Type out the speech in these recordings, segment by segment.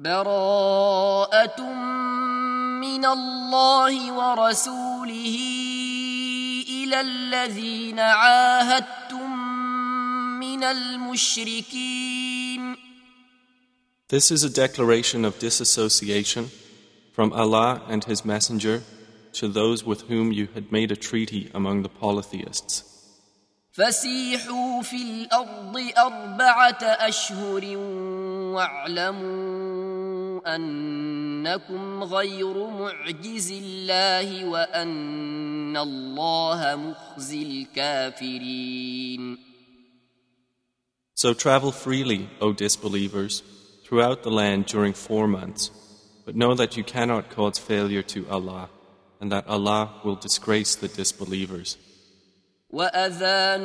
براءة من الله ورسوله إلى الذين عاهدتم من المشركين This is a declaration of disassociation from Allah and His Messenger to those with whom you had made a treaty among the polytheists. فسيحوا في الأرض أربعة أشهر واعلموا أنكم غير معجز الله وأن الله مخزي الكافرين So travel freely, O disbelievers, throughout the land during four months, but know that you cannot cause failure to Allah, and that Allah will disgrace the disbelievers. وأذان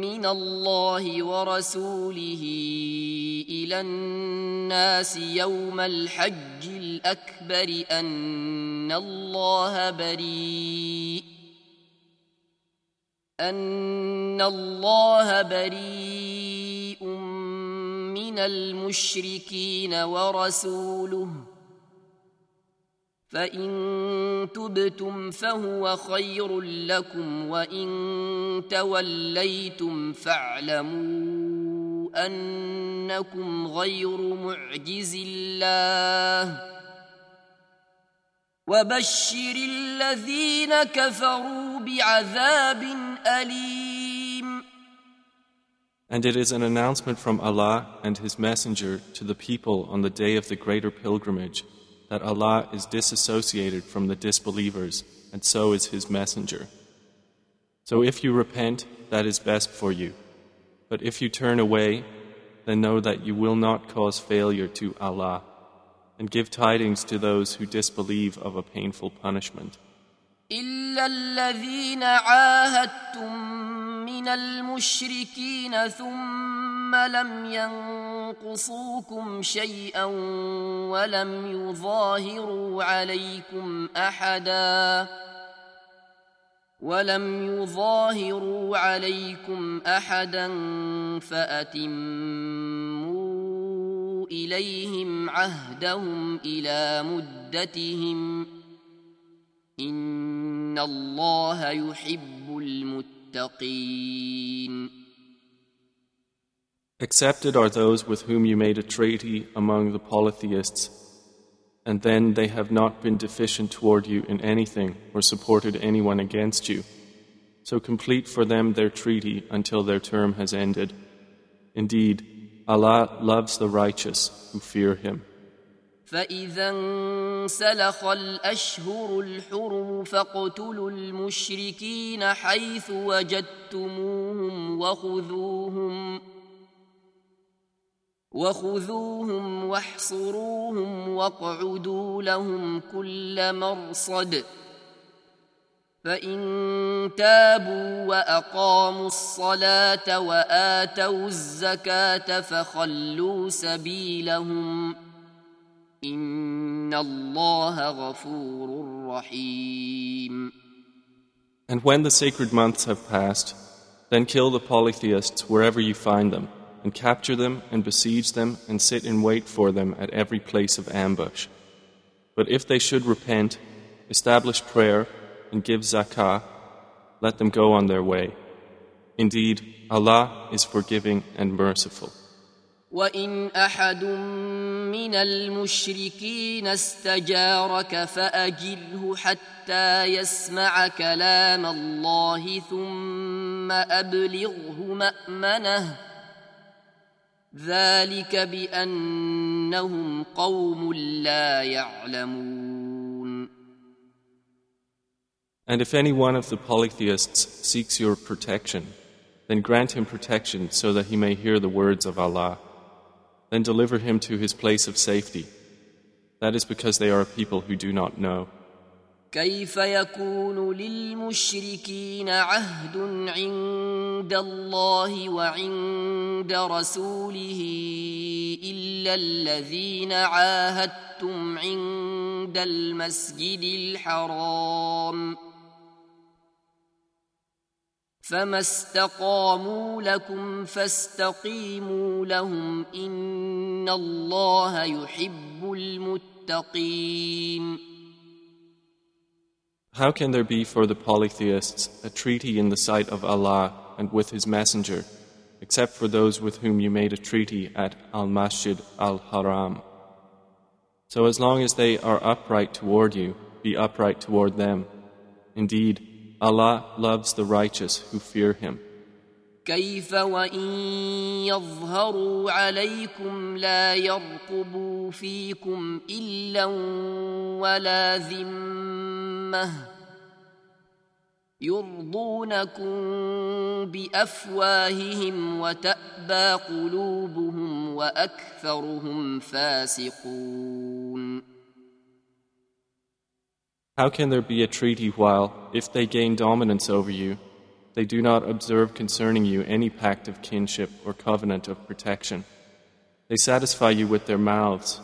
من الله ورسوله إلى الناس يوم الحج الأكبر أن الله بريء أن الله بريء من المشركين ورسوله فان تبتم فهو خير لكم وان توليتم فاعلموا انكم غير معجز الله وبشر الذين كفروا بعذاب اليم And it is an announcement from Allah and His Messenger to the people on the day of the greater pilgrimage that Allah is disassociated from the disbelievers, and so is His Messenger. So if you repent, that is best for you. But if you turn away, then know that you will not cause failure to Allah, and give tidings to those who disbelieve of a painful punishment. إلا الذين عاهدتم من المشركين ثم لم ينقصوكم شيئا ولم يظاهروا عليكم أحدا ولم يظاهروا عليكم أحدا فأتموا إليهم عهدهم إلى مدتهم إن الله يحب المتقين Accepted are those with whom you made a treaty among the polytheists, and then they have not been deficient toward you in anything or supported anyone against you. So complete for them their treaty until their term has ended. Indeed, Allah loves the righteous who fear Him. فإذا انسلخ الأشهر الحرم فاقتلوا المشركين حيث وجدتموهم وخذوهم وخذوهم واحصروهم واقعدوا لهم كل مرصد فإن تابوا وأقاموا الصلاة وآتوا الزكاة فخلوا سبيلهم And when the sacred months have passed, then kill the polytheists wherever you find them, and capture them and besiege them and sit in wait for them at every place of ambush. But if they should repent, establish prayer, and give zakah, let them go on their way. Indeed, Allah is forgiving and merciful. وإن أحد من المشركين استجارك فأجره حتى يسمع كلام الله ثم أبلغه مأمنه ذلك بأنهم قوم لا يعلمون And if any one of the polytheists seeks your protection, then grant him protection so that he may hear the words of Allah. Then deliver him to his place of safety. That is because they are a people who do not know. كيف يكون للمشركين عهد عند الله وعند رسوله إلا الذين عاهدتم عند المسجد الحرام فما استقاموا لكم فاستقيموا لهم ان الله يحب المتقين How can there be for the polytheists a treaty in the sight of Allah and with His Messenger, except for those with whom you made a treaty at Al Masjid Al Haram? So as long as they are upright toward you, be upright toward them. Indeed, Allah loves the righteous who fear Him. كيف وإن يظهروا عليكم لا يرقبوا فيكم إلا ولا ذمة يرضونكم بأفواههم وتأبى قلوبهم وأكثرهم فاسقون How can there be a treaty while, if they gain dominance over you, they do not observe concerning you any pact of kinship or covenant of protection? They satisfy you with their mouths,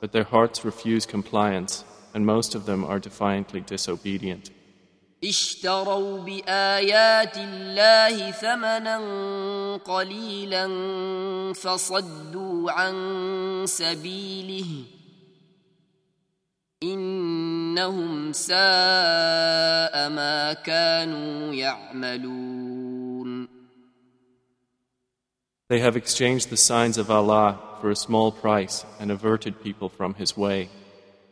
but their hearts refuse compliance, and most of them are defiantly disobedient. اشتروا بآيات الله ثمنا قليلا فصدوا عن سبيله إنهم ساء ما كانوا يعملون They have exchanged the signs of Allah for a small price and averted people from His way.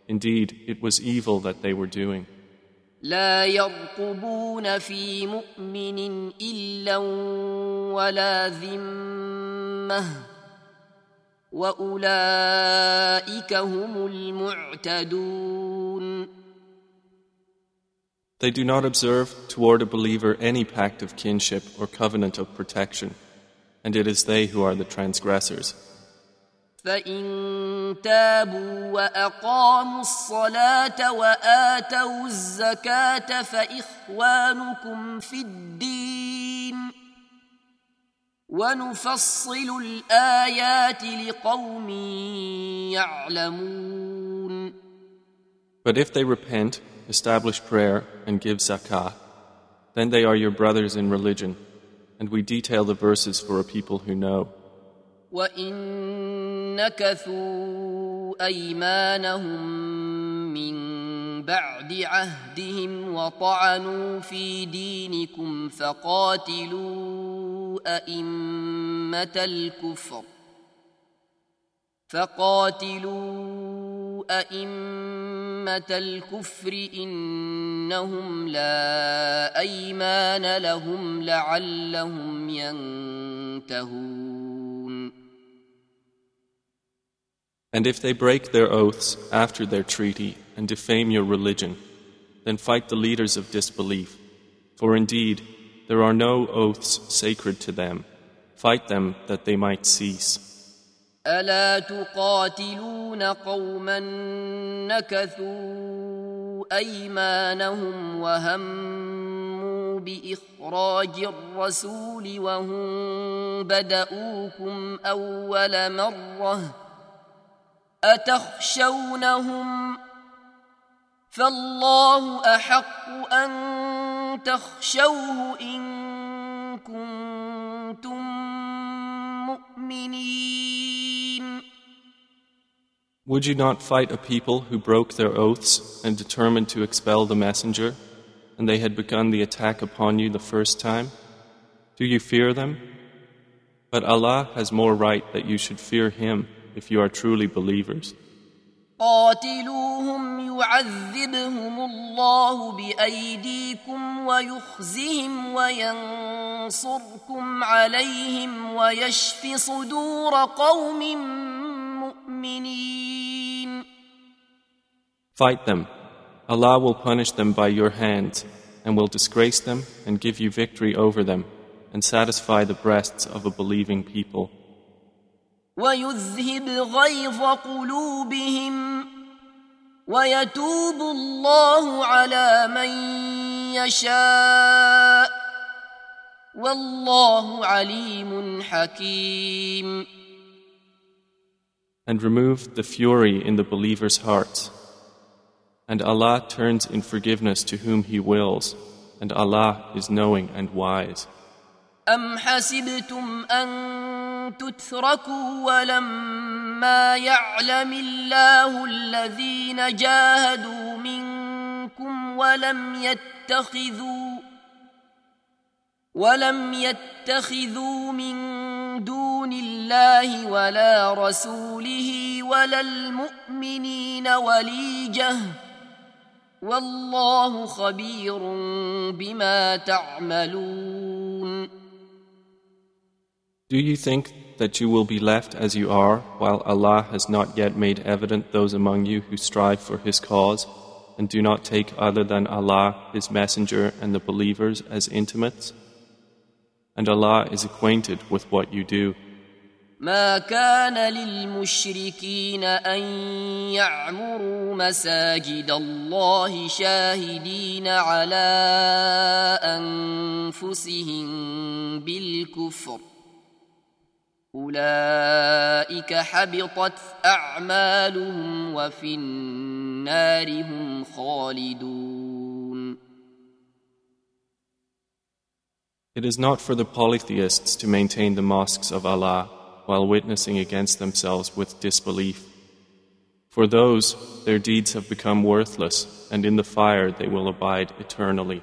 Indeed, it was evil that they were doing. لا يرقبون في مؤمن إلا ولا ذمة وأولئك هم المعتدون They do not observe toward a believer any pact of kinship or covenant of protection, and it is they who are the transgressors. فإن تابوا وأقاموا الصلاة وآتوا الزكاة فإخوانكم في الدين ونفصل الآيات لقوم يعلمون But if they repent, establish prayer, and give zakah, then they are your brothers in religion, and we detail the verses for a people who know. وإن نكثوا أيمانهم من بعد عهدهم وطعنوا في دينكم فقاتلوا أئمة الكفر فقاتلوا أئمة الكفر إنهم لا أيمان لهم لعلهم ينتهون. And if they break their oaths after their treaty and defame your religion, then fight the leaders of disbelief. For indeed, there are no oaths sacred to them. Fight them that they might cease. ألا تقاتلون قوما نكثوا أيمانهم وهموا بإخراج الرسول وهم بدؤوكم أول مرة أتخشونهم فالله أحق أن تخشوه إن كنتم مؤمنين Would you not fight a people who broke their oaths and determined to expel the messenger, and they had begun the attack upon you the first time? Do you fear them? But Allah has more right that you should fear Him if you are truly believers. قاتلوهم يعذبهم الله بأيديكم ويخزهم وينصركم عليهم ويشف صدور قوم مؤمنين Fight them. Allah will punish them by your hands, and will disgrace them and give you victory over them, and satisfy the breasts of a believing people. ويذهب غيظ قلوبهم ويتوب الله على من يشاء والله عليم حكيم and remove the fury in the believers' hearts. And Allah turns in forgiveness to whom He wills, and Allah is knowing and wise. أم حسبتم أن تتركوا ولما يعلم الله الذين جاهدوا منكم ولم يتخذوا ولم يتخذوا من دون الله ولا رسوله ولا المؤمنين وليجة والله خبير بما تعملون. Do you think that you will be left as you are while Allah has not yet made evident those among you who strive for His cause and do not take other than Allah, His Messenger, and the believers as intimates? And Allah is acquainted with what you do. ما كان للمشركين ان يعمروا مساجد الله شاهدين على انفسهم بالكفر اولئك حبطت اعمالهم وفي النار هم خالدون It is not for the polytheists to maintain the mosques of Allah while witnessing against themselves with disbelief. For those, their deeds have become worthless, and in the fire they will abide eternally.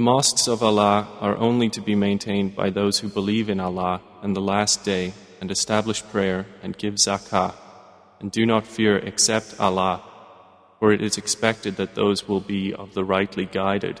The mosques of Allah are only to be maintained by those who believe in Allah and the Last Day and establish prayer and give zakah and do not fear except Allah, for it is expected that those will be of the rightly guided.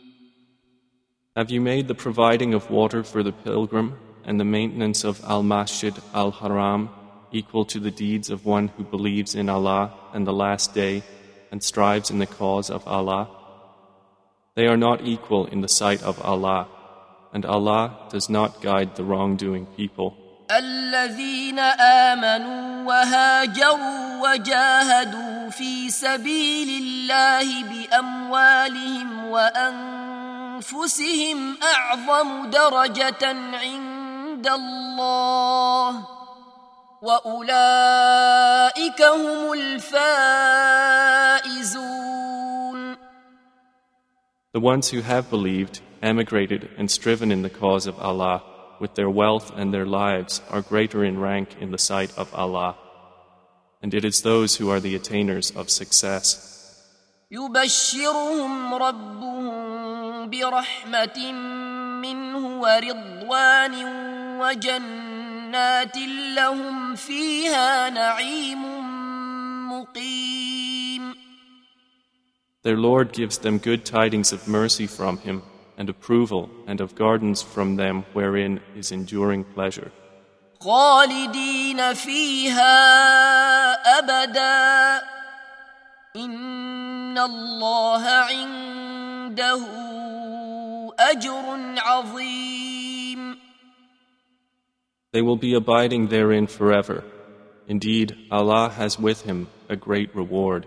Have you made the providing of water for the pilgrim and the maintenance of Al Masjid Al Haram equal to the deeds of one who believes in Allah and the Last Day and strives in the cause of Allah? They are not equal in the sight of Allah, and Allah does not guide the wrongdoing people. الذين آمنوا وهاجروا وجاهدوا في سبيل الله بأموالهم وأنفسهم أعظم درجة عند الله وأولئك هم الفائزون The ones who have believed, emigrated, and striven in the cause of Allah with their wealth and their lives are greater in rank in the sight of Allah. And it is those who are the attainers of success. يبشرهم ربهم برحمة منه ورضوان وجنات لهم فيها نعيم مقيم Their Lord gives them good tidings of mercy from Him and approval and of gardens from them wherein is enduring pleasure. خالدين فيها أبدا إن الله عنده أجر عظيم They will be abiding therein forever. Indeed, Allah has with Him a great reward.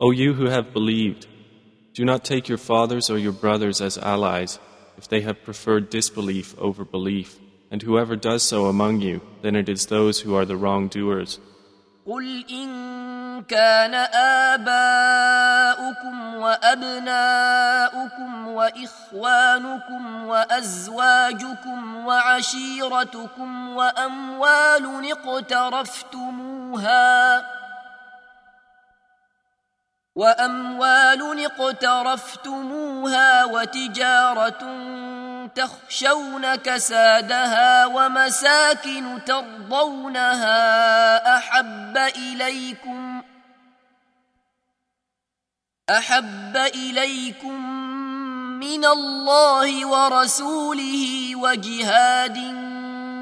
O you who have believed, do not take your fathers or your brothers as allies if they have preferred disbelief over belief. And whoever does so among you, then it is those who are the wrongdoers. قل إن كان آباؤكم وأبناؤكم وإخوانكم وأزواجكم وعشيرتكم وأموال اقترفتموها وأموال اقترفتموها وتجارة تخشون كسادها ومساكن ترضونها أحب إليكم أحب إليكم من الله ورسوله وجهاد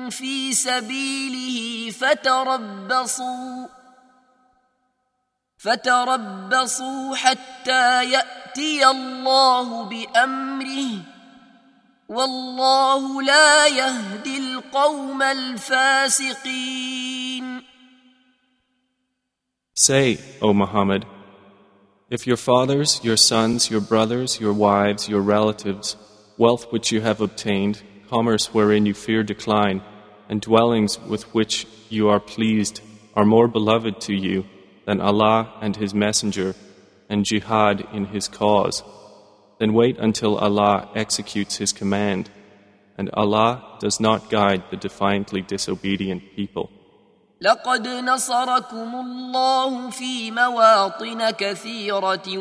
في سبيله فتربصوا فتربصوا حتى ياتي الله بامره والله لا يهدي القوم الفاسقين Say, O Muhammad, if your fathers, your sons, your brothers, your wives, your relatives, wealth which you have obtained, commerce wherein you fear decline, and dwellings with which you are pleased are more beloved to you than Allah and His Messenger and jihad in His cause, then wait until Allah executes His command, and Allah does not guide the defiantly disobedient people. لقد نصركم الله في مواطن كثيرة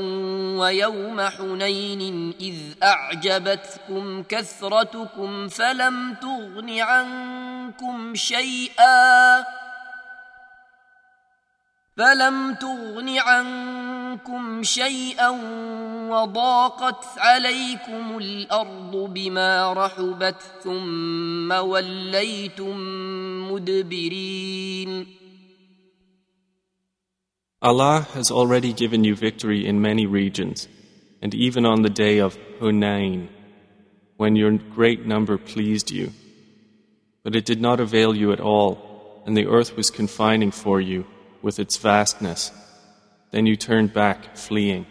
ويوم حنين إذ أعجبتكم كثرتكم فلم تغن عنكم شيئا فلم تغن عنكم شيئا وضاقت عليكم الارض بما رحبت ثم وليتم مدبرين Allah has already given you victory in many regions, and even on the day of Hunain, when your great number pleased you. But it did not avail you at all, and the earth was confining for you with its vastness. Then you turned back, fleeing.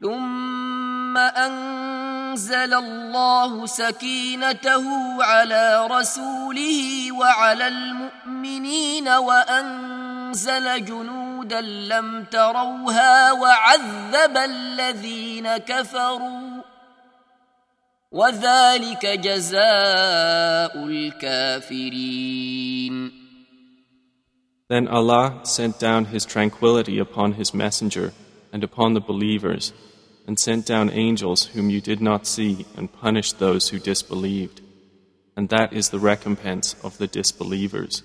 ثم أنزل الله سكينته على رسوله وعلى المؤمنين وأنزل جنودا لم تروها وعذب الذين كفروا وذلك جزاء الكافرين Then Allah sent down His tranquility upon His Messenger and upon the believers, and sent down angels whom you did not see and punished those who disbelieved. And that is the recompense of the disbelievers.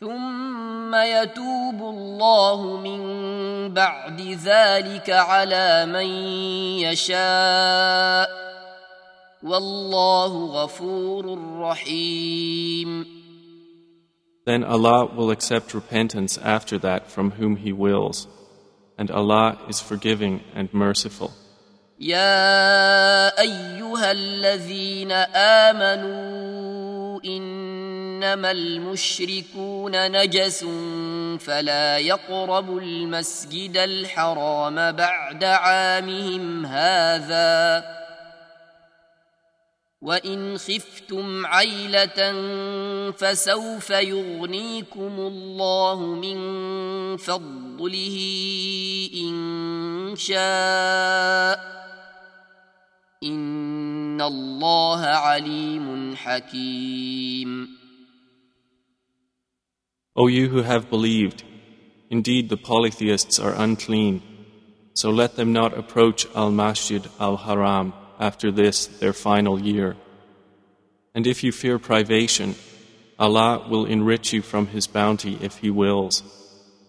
ثم يتوب الله من بعد ذلك على من يشاء والله غفور رحيم Then Allah will accept repentance after that from whom He wills, and Allah is forgiving and merciful. يا أيها الذين آمنوا إنما المشركون نجس فلا يقربوا المسجد الحرام بعد عامهم هذا وان خفتم عيله فسوف يغنيكم الله من فضله ان شاء ان الله عليم حكيم O you who have believed, indeed the polytheists are unclean, so let them not approach Al Masjid Al Haram after this their final year. And if you fear privation, Allah will enrich you from His bounty if He wills.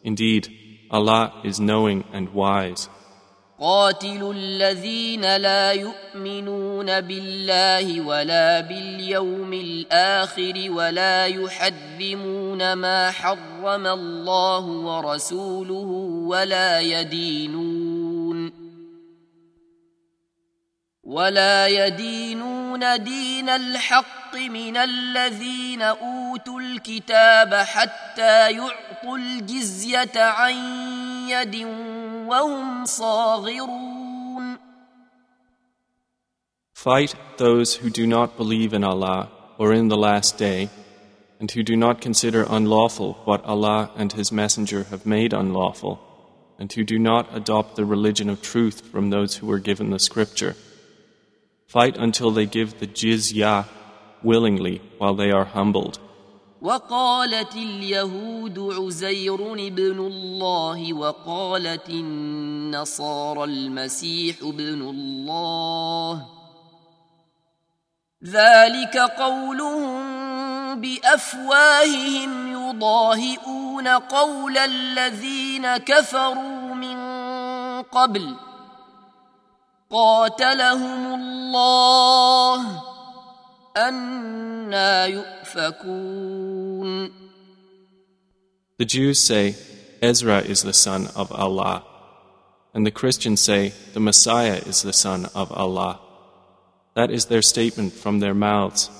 Indeed, Allah is knowing and wise. قاتلوا الذين لا يؤمنون بالله ولا باليوم الآخر ولا يحرمون ما حرم الله ورسوله ولا يدينون ولا يدينون دين الحق من الذين اوتوا الكتاب حتى يعطوا الجزيه عن يد وهم صاغرون Fight those who do not believe in Allah or in the last day, and who do not consider unlawful what Allah and His Messenger have made unlawful, and who do not adopt the religion of truth from those who were given the scripture. Fight until they give the jizya willingly while they are humbled. وقالت اليهود عزير ابن الله وقالت النصارى المسيح ابن الله ذلك قولهم بافواههم يضاهئون قول الذين كفروا من قبل قاتلهم الله أنا يؤفكون The Jews say, Ezra is the son of Allah. And the Christians say, the Messiah is the son of Allah. That is their statement from their mouths.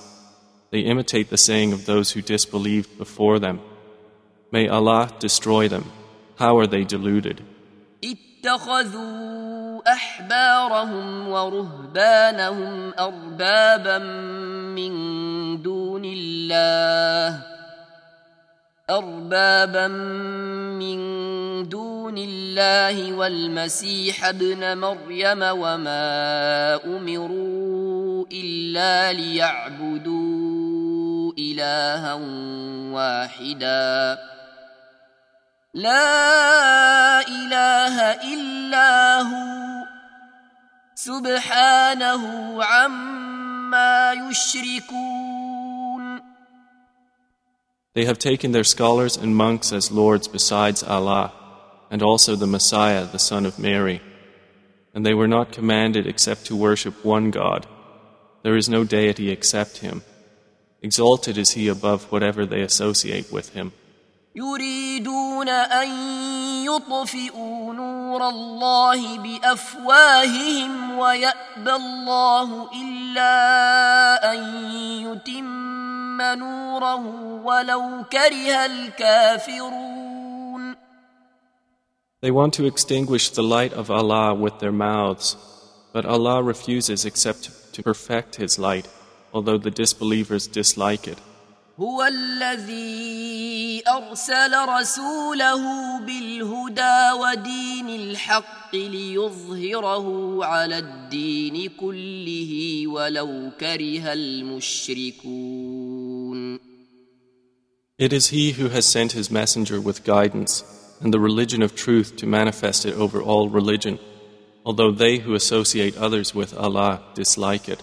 They imitate the saying of those who disbelieved before them. May Allah destroy them. How are they deluded? أحبارهم ورهبانهم أربابا من دون الله. أربابا من دون الله والمسيح ابن مريم وما أمروا إلا ليعبدوا إلها واحدا. لا اله الا هو سبحانه عما يشركون They have taken their scholars and monks as lords besides Allah, and also the Messiah, the son of Mary. And they were not commanded except to worship one God. There is no deity except Him. Exalted is He above whatever they associate with Him. يريدون أن يطفئوا نور الله بأفواههم ويأبى الله إلا أن يتم نوره ولو كره الكافرون They want to extinguish the light of Allah with their mouths, but Allah refuses except to perfect His light, although the disbelievers dislike it. هو الذي ارسل رسوله بالهدى ودين الحق ليظهره على الدين كله ولو كره المشركون It is he who has sent his messenger with guidance and the religion of truth to manifest it over all religion, although they who associate others with Allah dislike it.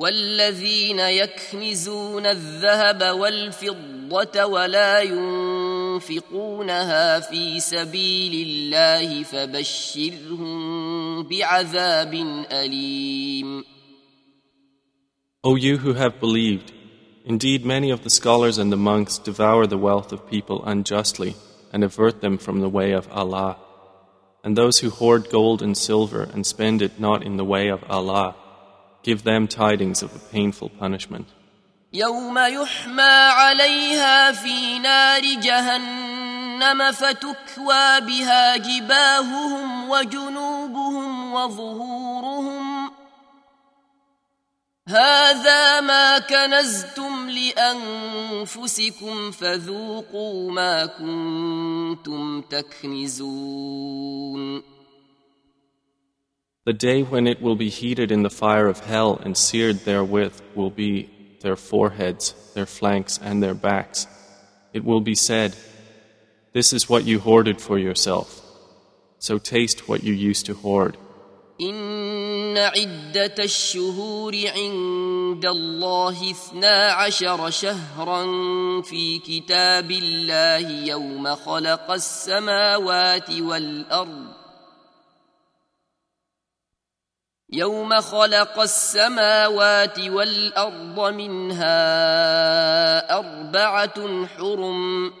والذين يكنزون الذهب والفضة ولا ينفقونها في سبيل الله فبشرهم بعذاب أليم O you who have believed, indeed many of the scholars and the monks devour the wealth of people unjustly and avert them from the way of Allah. And those who hoard gold and silver and spend it not in the way of Allah, Give them tidings of a painful punishment. يوم يحمى عليها في نار جهنم فتكوى بها جباههم وجنوبهم وظهورهم هذا ما كنزتم لانفسكم فذوقوا ما كنتم تكنزون The day when it will be heated in the fire of hell and seared therewith will be their foreheads, their flanks, and their backs. It will be said, This is what you hoarded for yourself. So taste what you used to hoard. إن عدة الشهور عند الله اثنا عشر شهرا في كتاب الله يوم خلق السماوات والأرض يوم خلق السماوات والأرض منها أربعة حرم.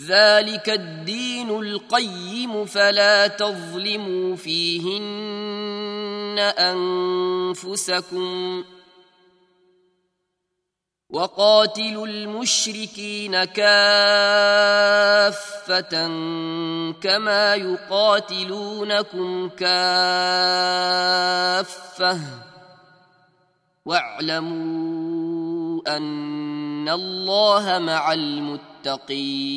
ذلك الدين القيم فلا تظلموا فيهن أنفسكم. وقاتلوا المشركين كافه كما يقاتلونكم كافه واعلموا ان الله مع المتقين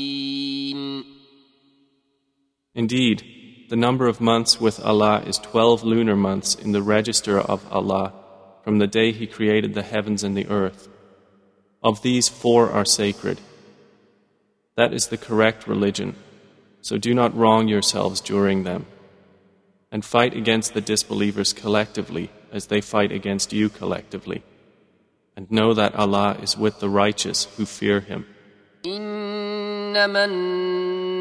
Indeed, the number of months with Allah is 12 lunar months in the register of Allah from the day He created the heavens and the earth. Of these, four are sacred. That is the correct religion, so do not wrong yourselves during them. And fight against the disbelievers collectively as they fight against you collectively. And know that Allah is with the righteous who fear Him.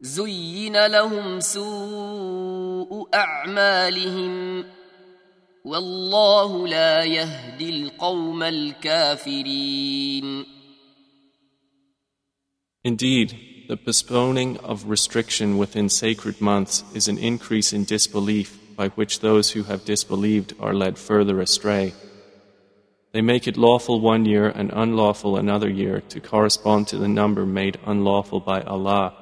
زين لهم سوء أعمالهم والله لا يهدي القوم الكافرين Indeed, the postponing of restriction within sacred months is an increase in disbelief by which those who have disbelieved are led further astray. They make it lawful one year and unlawful another year to correspond to the number made unlawful by Allah,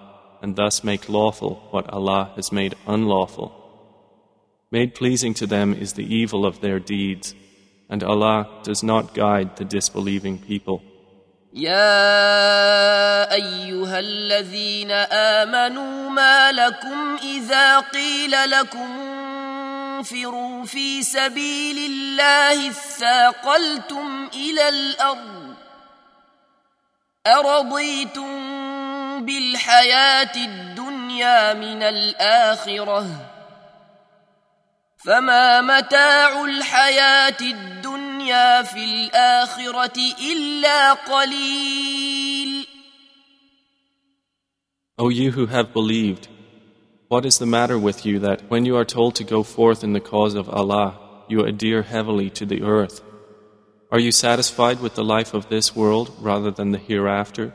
and thus make lawful what Allah has made unlawful. Made pleasing to them is the evil of their deeds, and Allah does not guide the disbelieving people. يا ايها الذين امنوا ما لكم اذا قيل لكم انفروا في سبيل الله اثاقلتم الى الارض ارضيتم بالحياه الدنيا من الاخره فما متاع الحياه الدنيا الدنيا في الآخرة إلا قليل O you who have believed, what is the matter with you that when you are told to go forth in the cause of Allah, you adhere heavily to the earth? Are you satisfied with the life of this world rather than the hereafter?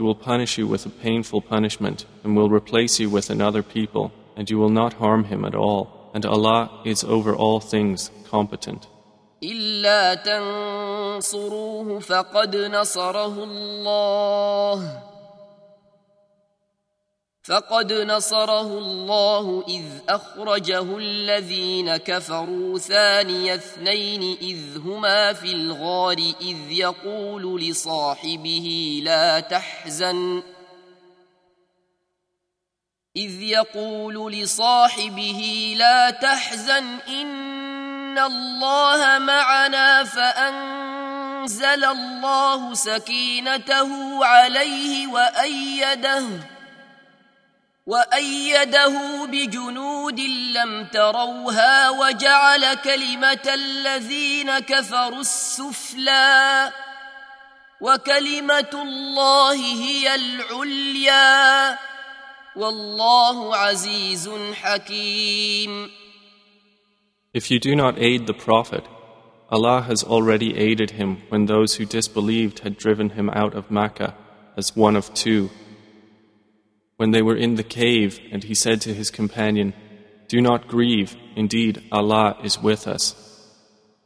he will punish you with a painful punishment and will replace you with another people, and you will not harm him at all. and Allah is over all things competent. إلا تنصروه فقد نصره الله فقد نصره الله إذ أخرجه الذين كفروا ثاني اثنين إذ هما في الغار إذ يقول لصاحبه لا تحزن ۖ. إذ يقول لصاحبه لا تحزن إن الله معنا فأنزل الله سكينته عليه وأيده. وأيده بجنود لم تروها وجعل كلمة الذين كفروا السفلى وكلمة الله هي العليا والله عزيز حكيم If you do not aid the Prophet, Allah has already aided him when those who disbelieved had driven him out of Makkah as one of two. When they were in the cave and he said to his companion, Do not grieve, indeed Allah is with us.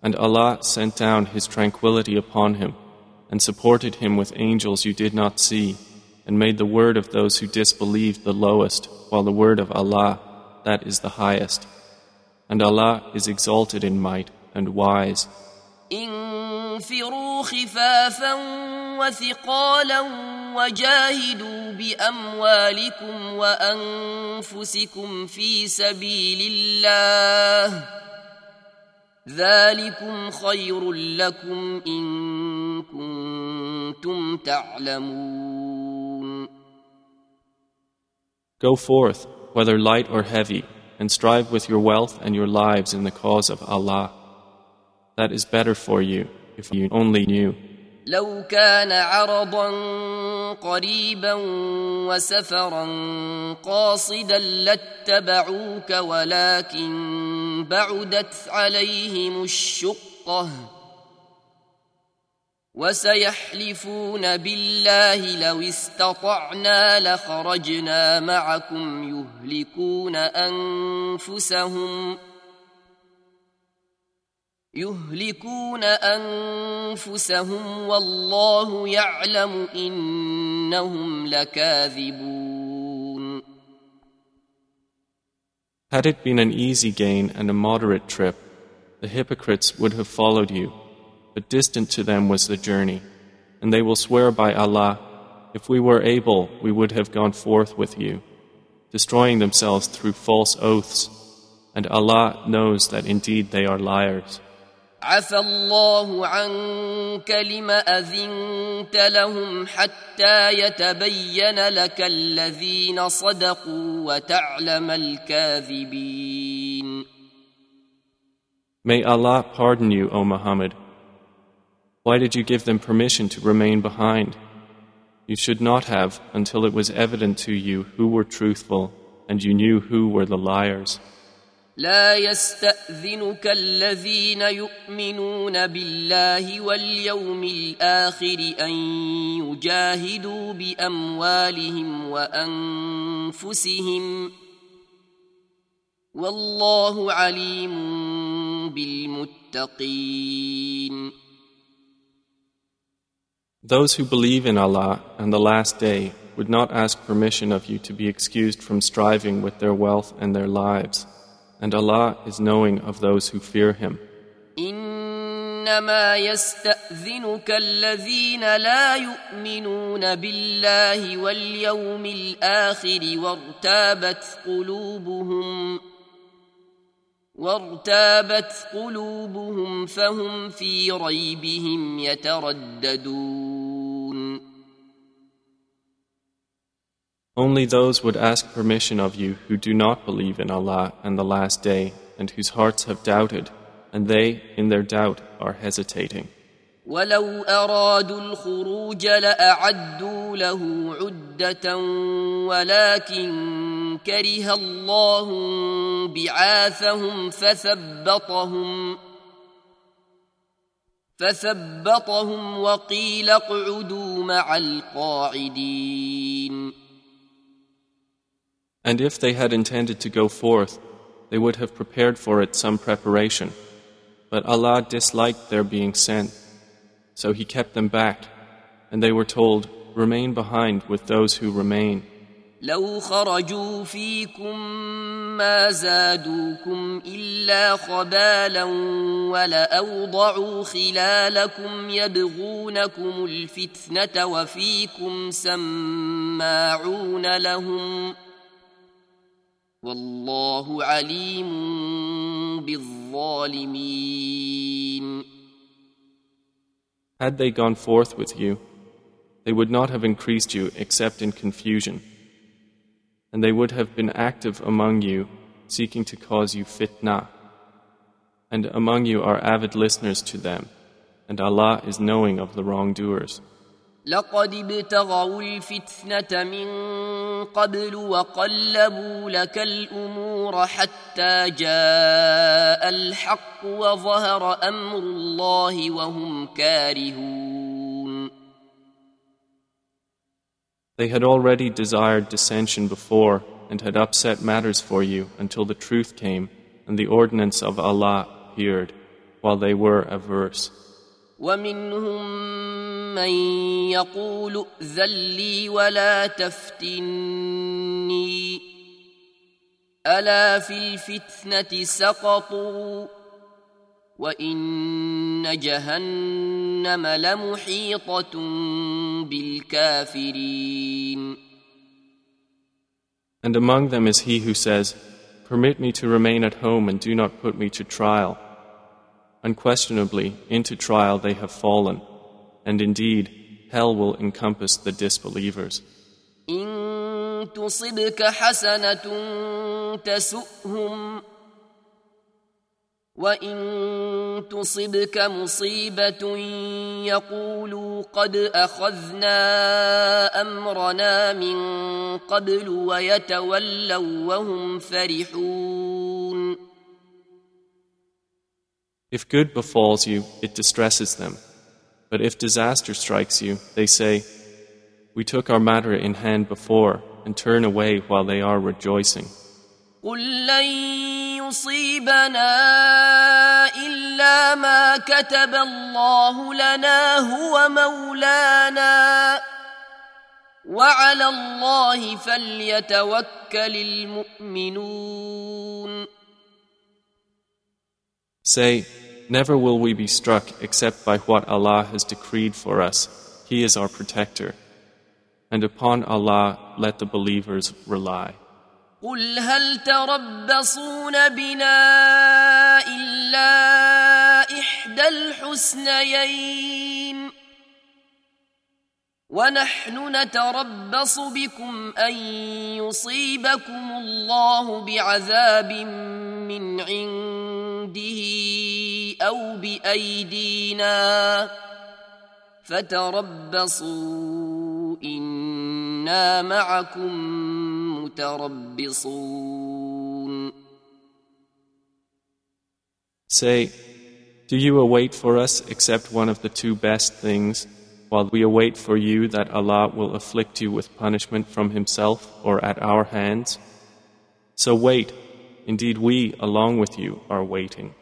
And Allah sent down His tranquility upon him, and supported him with angels you did not see, and made the word of those who disbelieved the lowest, while the word of Allah, that is the highest. And Allah is exalted in might and wise. انفروا خفافا وثقالا وجاهدوا باموالكم وانفسكم في سبيل الله ذلكم خير لكم ان كنتم تعلمون Go forth, whether light or heavy, and strive with your wealth and your lives in the cause of Allah. That is better for you if you only knew. لو كان عرضا قريبا وسفرا قاصدا لاتبعوك ولكن بعدت عليهم الشقة وسيحلفون بالله لو استطعنا لخرجنا معكم يهلكون أنفسهم يهلكون انفسهم والله يعلم انهم لكاذبون Had it been an easy gain and a moderate trip, the hypocrites would have followed you, but distant to them was the journey. And they will swear by Allah, if we were able, we would have gone forth with you, destroying themselves through false oaths. And Allah knows that indeed they are liars. عفى الله عنك لم اذنت لهم حتى يتبين لك الذين صدقوا وتعلم الكاذبين May Allah pardon you, O Muhammad. Why did you give them permission to remain behind? You should not have until it was evident to you who were truthful and you knew who were the liars. لا يستأذنك الذين يؤمنون بالله واليوم الآخر أن يجاهدوا بأموالهم وأنفسهم والله عليم بالمتقين Those who believe in Allah and the Last Day would not ask permission of you to be excused from striving with their wealth and their lives. And Allah is knowing of those who fear Him. إنما يستأذنك الذين لا يؤمنون بالله واليوم الآخر وارتابت قلوبهم وارتابت قلوبهم فهم في ريبهم يترددون Only those would ask permission of you who do not believe in Allah and the Last Day and whose hearts have doubted, and they, in their doubt, are hesitating. ولو أرادوا الخروج لأعدوا له عدة ولكن كره الله بعاثهم فثبطهم فثبطهم وقيل اقعدوا مع القاعدين And if they had intended to go forth, they would have prepared for it some preparation. But Allah disliked their being sent, so He kept them back, and they were told, Remain behind with those who remain. لو خرجوا فيكم ما زادوكم إلا خبالا ولأوضعوا خلالكم يبغونكم الفتنة وفيكم سماعون لهم ۖ والله عليم بالظالمين Had they gone forth with you, they would not have increased you except in confusion. And they would have been active among you, seeking to cause you fitna. And among you are avid listeners to them, and Allah is knowing of the wrongdoers. لقد ابتغوا الفتنة من قبل وقلبوا لك الأمور حتى جاء الحق وظهر أمر الله وهم كارهون They had already desired dissension before, and had upset matters for you until the truth came and the ordinance of Allah appeared while they were averse. ومنهم من يقول ائذن لي ولا تفتني الا في الفتنه سقطوا وان جهنم لمحيطه بالكافرين And among them is he who says, Permit me to remain at home and do not put me to trial. Unquestionably, into trial they have fallen, and indeed, hell will encompass the disbelievers. وإن تصبك مصيبة يقولوا قد أخذنا أمرنا من قبل ويتولوا وهم فرحون If good befalls you, it distresses them. But if disaster strikes you, they say, We took our matter in hand before, and turn away while they are rejoicing. قل لن يصيبنا إلا ما كتب الله لنا هو مولانا وعلى الله فليتوكل المؤمنون Say, Never will we be struck except by what Allah has decreed for us. He is our protector. And upon Allah let the believers rely. قل هل تربصون بنا إلا إحدى الحسنيين ونحن نتربص بكم أن يصيبكم الله بعذاب من عنده أو بأيدينا فتربصوا إنا معكم متربصون. Say, Do you await for us except one of the two best things, while we await for you that Allah will afflict you with punishment from Himself or at our hands? So wait, indeed we, along with you, are waiting.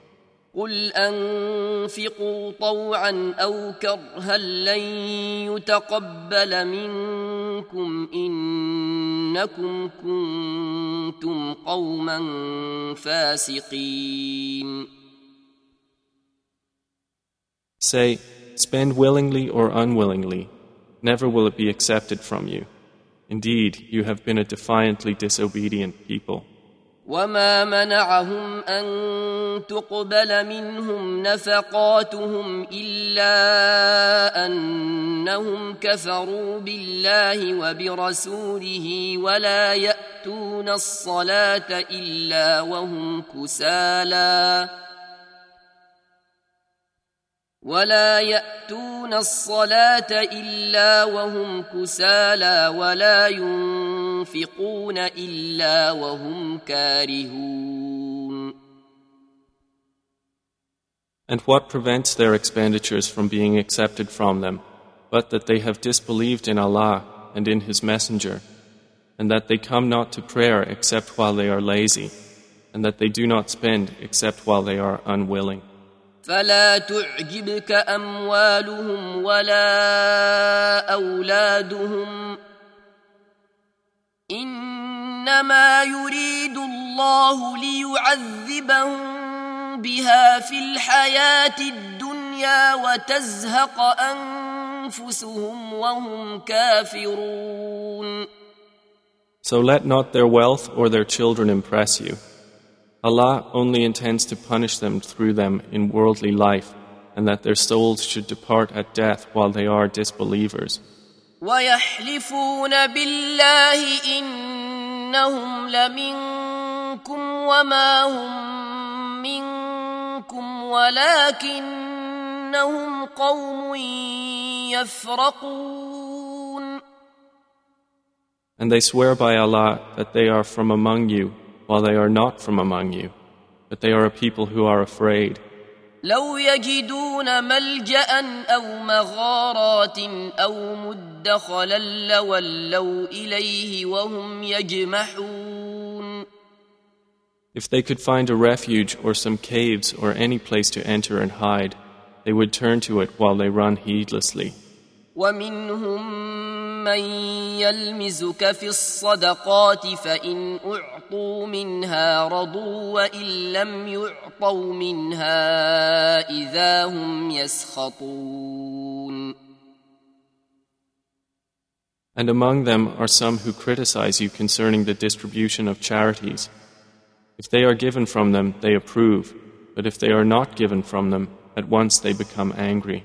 قل أنفقوا طوعا أو كرها لن يتقبل منكم إنكم كنتم قوما فاسقين Say, spend willingly or unwillingly, never will it be accepted from you. Indeed, you have been a defiantly disobedient people. وما منعهم أن تقبل منهم نفقاتهم إلا أنهم كفروا بالله وبرسوله ولا يأتون الصلاة إلا وهم كسالى ولا يأتون الصلاة إلا وهم كسالى ولا ينفقون إلا وهم كارهون And what prevents their expenditures from being accepted from them, but that they have disbelieved in Allah and in His Messenger, and that they come not to prayer except while they are lazy, and that they do not spend except while they are unwilling. فلا تعجبك أموالهم ولا أولادهم إنما يريد الله ليعذبهم بها في الحياة الدنيا وتزهق أنفسهم وهم كافرون So let not their wealth or their children impress you. Allah only intends to punish them through them in worldly life, and that their souls should depart at death while they are disbelievers. ويحلفون بالله إنهم لمنكم وما هم منكم ولكنهم قوم يفرقون And they swear by Allah that they are from among you, while they are not from among you, but they are a people who are afraid. لو يجدون ملجأ أو مغارات أو مدخلا لولوا إليه وهم يجمحون If they could find a refuge or some caves or any place to enter and hide, they would turn to it while they run heedlessly. ومنهم من يلمزك في الصدقات فإن أعطوا منها رضوا وإن لم يعطوا منها إذا هم يسخطون And among them are some who criticize you concerning the distribution of charities. If they are given from them, they approve, but if they are not given from them, at once they become angry.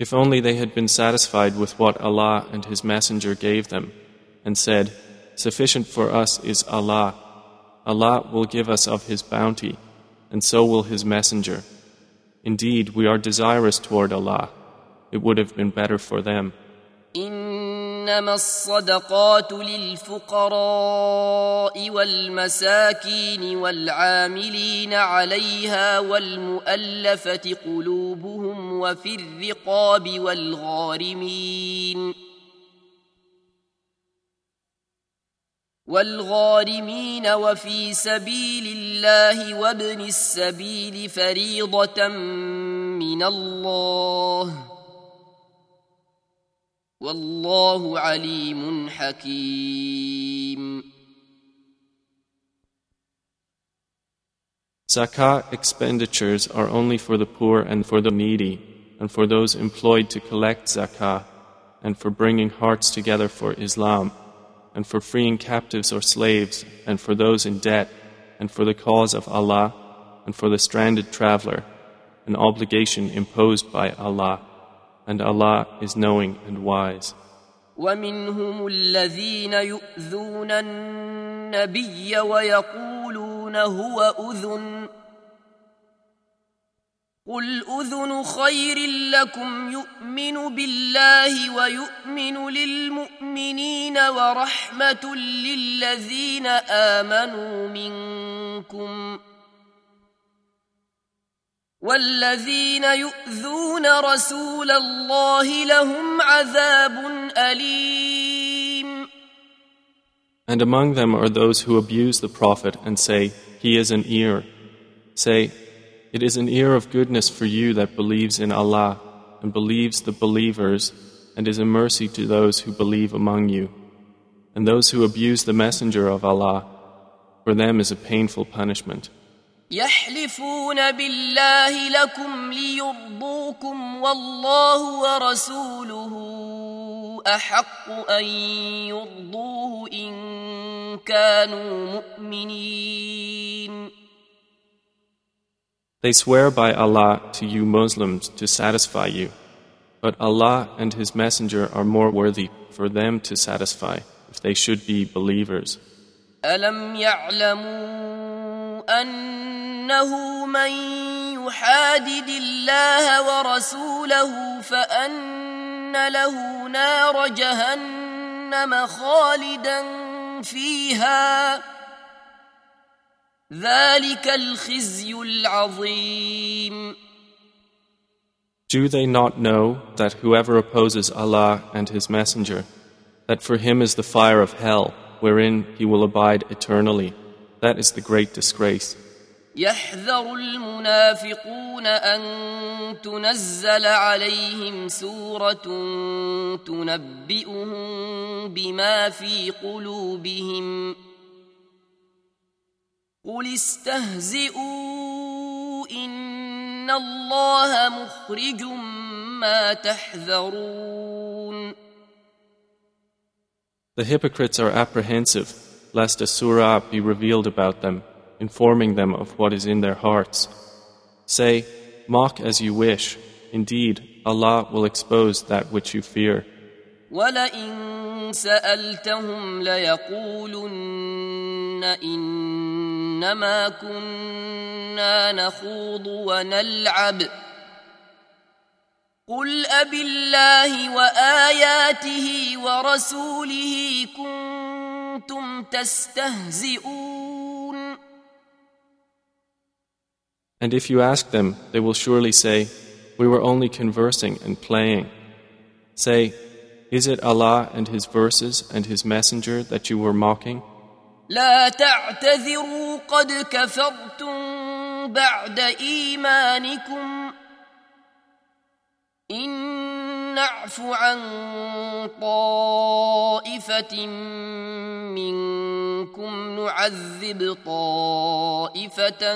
If only they had been satisfied with what Allah and His Messenger gave them, and said, Sufficient for us is Allah. Allah will give us of His bounty, and so will His Messenger. Indeed, we are desirous toward Allah. It would have been better for them. إنما الصدقات للفقراء والمساكين والعاملين عليها والمؤلفة قلوبهم وفي الرقاب والغارمين والغارمين وفي سبيل الله وابن السبيل فريضة من الله والله عليم حكيم Zakah expenditures are only for the poor and for the needy, and for those employed to collect zakah, and for bringing hearts together for Islam, and for freeing captives or slaves, and for those in debt, and for the cause of Allah, and for the stranded traveler, an obligation imposed by Allah, And Allah is knowing and wise. ومنهم الذين يؤذون النبي ويقولون هو أذن قل أذن خير لكم يؤمن بالله ويؤمن للمؤمنين ورحمة للذين آمنوا منكم والذين يؤذون رسول الله لهم عذاب أليم And among them are those who abuse the Prophet and say, He is an ear. Say, It is an ear of goodness for you that believes in Allah and believes the believers and is a mercy to those who believe among you. And those who abuse the Messenger of Allah, for them is a painful punishment. يحلفون بالله لكم ليرضوكم والله ورسوله أحق أن يرضوه إن كانوا مؤمنين They swear by Allah to you Muslims to satisfy you, but Allah and His Messenger are more worthy for them to satisfy if they should be believers. ألم يعلموا أنه من يحادد الله ورسوله فأن له نار جهنم خالدا فيها ذلك الخزي العظيم Do they not know that whoever opposes Allah and His Messenger, that for him is the fire of hell, wherein he will abide eternally? That is the great disgrace. يحذر المنافقون أن تنزل عليهم سورة تنبئهم بما في قلوبهم قل استهزئوا إن الله مخرج ما تحذرون The hypocrites are apprehensive lest a surah be revealed about them, informing them of what is in their hearts. Say, mock as you wish. Indeed, Allah will expose that which you fear. ولئن سألتهم ليقولن إنما كنا نخوض ونلعب قل أب الله وآياته ورسوله كنتم تستهزئون And if you ask them, they will surely say, We were only conversing and playing. Say, Is it Allah and His verses and His Messenger that you were mocking? لا تعتذروا قد كفرتم بعد إيمانكم إن نعف عن طائفة منكم نعذب طائفة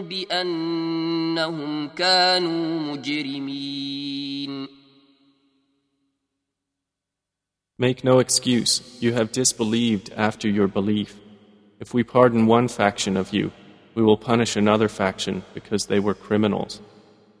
بأنهم كانوا مجرمين Make no excuse, you have disbelieved after your belief. If we pardon one faction of you, we will punish another faction because they were criminals.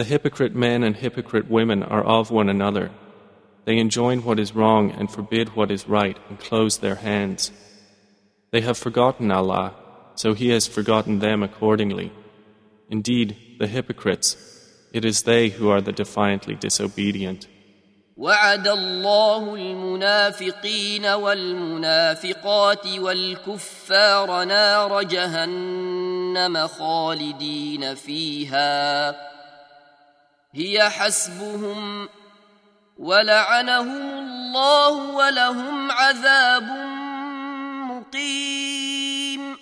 The hypocrite men and hypocrite women are of one another. They enjoin what is wrong and forbid what is right and close their hands. They have forgotten Allah, so He has forgotten them accordingly. Indeed, the hypocrites, it is they who are the defiantly disobedient. وعد الله المنافقين والمنافقات والكفار نار جهنم خالدين فيها هي حسبهم ولعنهم الله ولهم عذاب مقيم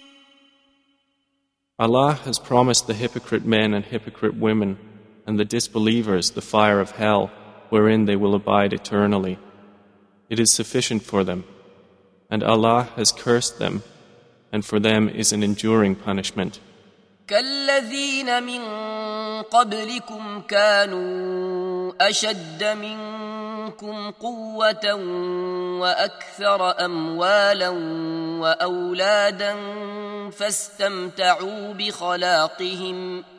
Allah has promised the hypocrite men and hypocrite women and the disbelievers the fire of hell wherein they will abide eternally. It is sufficient for them. And Allah has cursed them, and for them is an enduring punishment. كالذين من قبلكم كانوا أشد منكم قوة وأكثر أموالا وأولادا فاستمتعوا بخلاقهم ۖ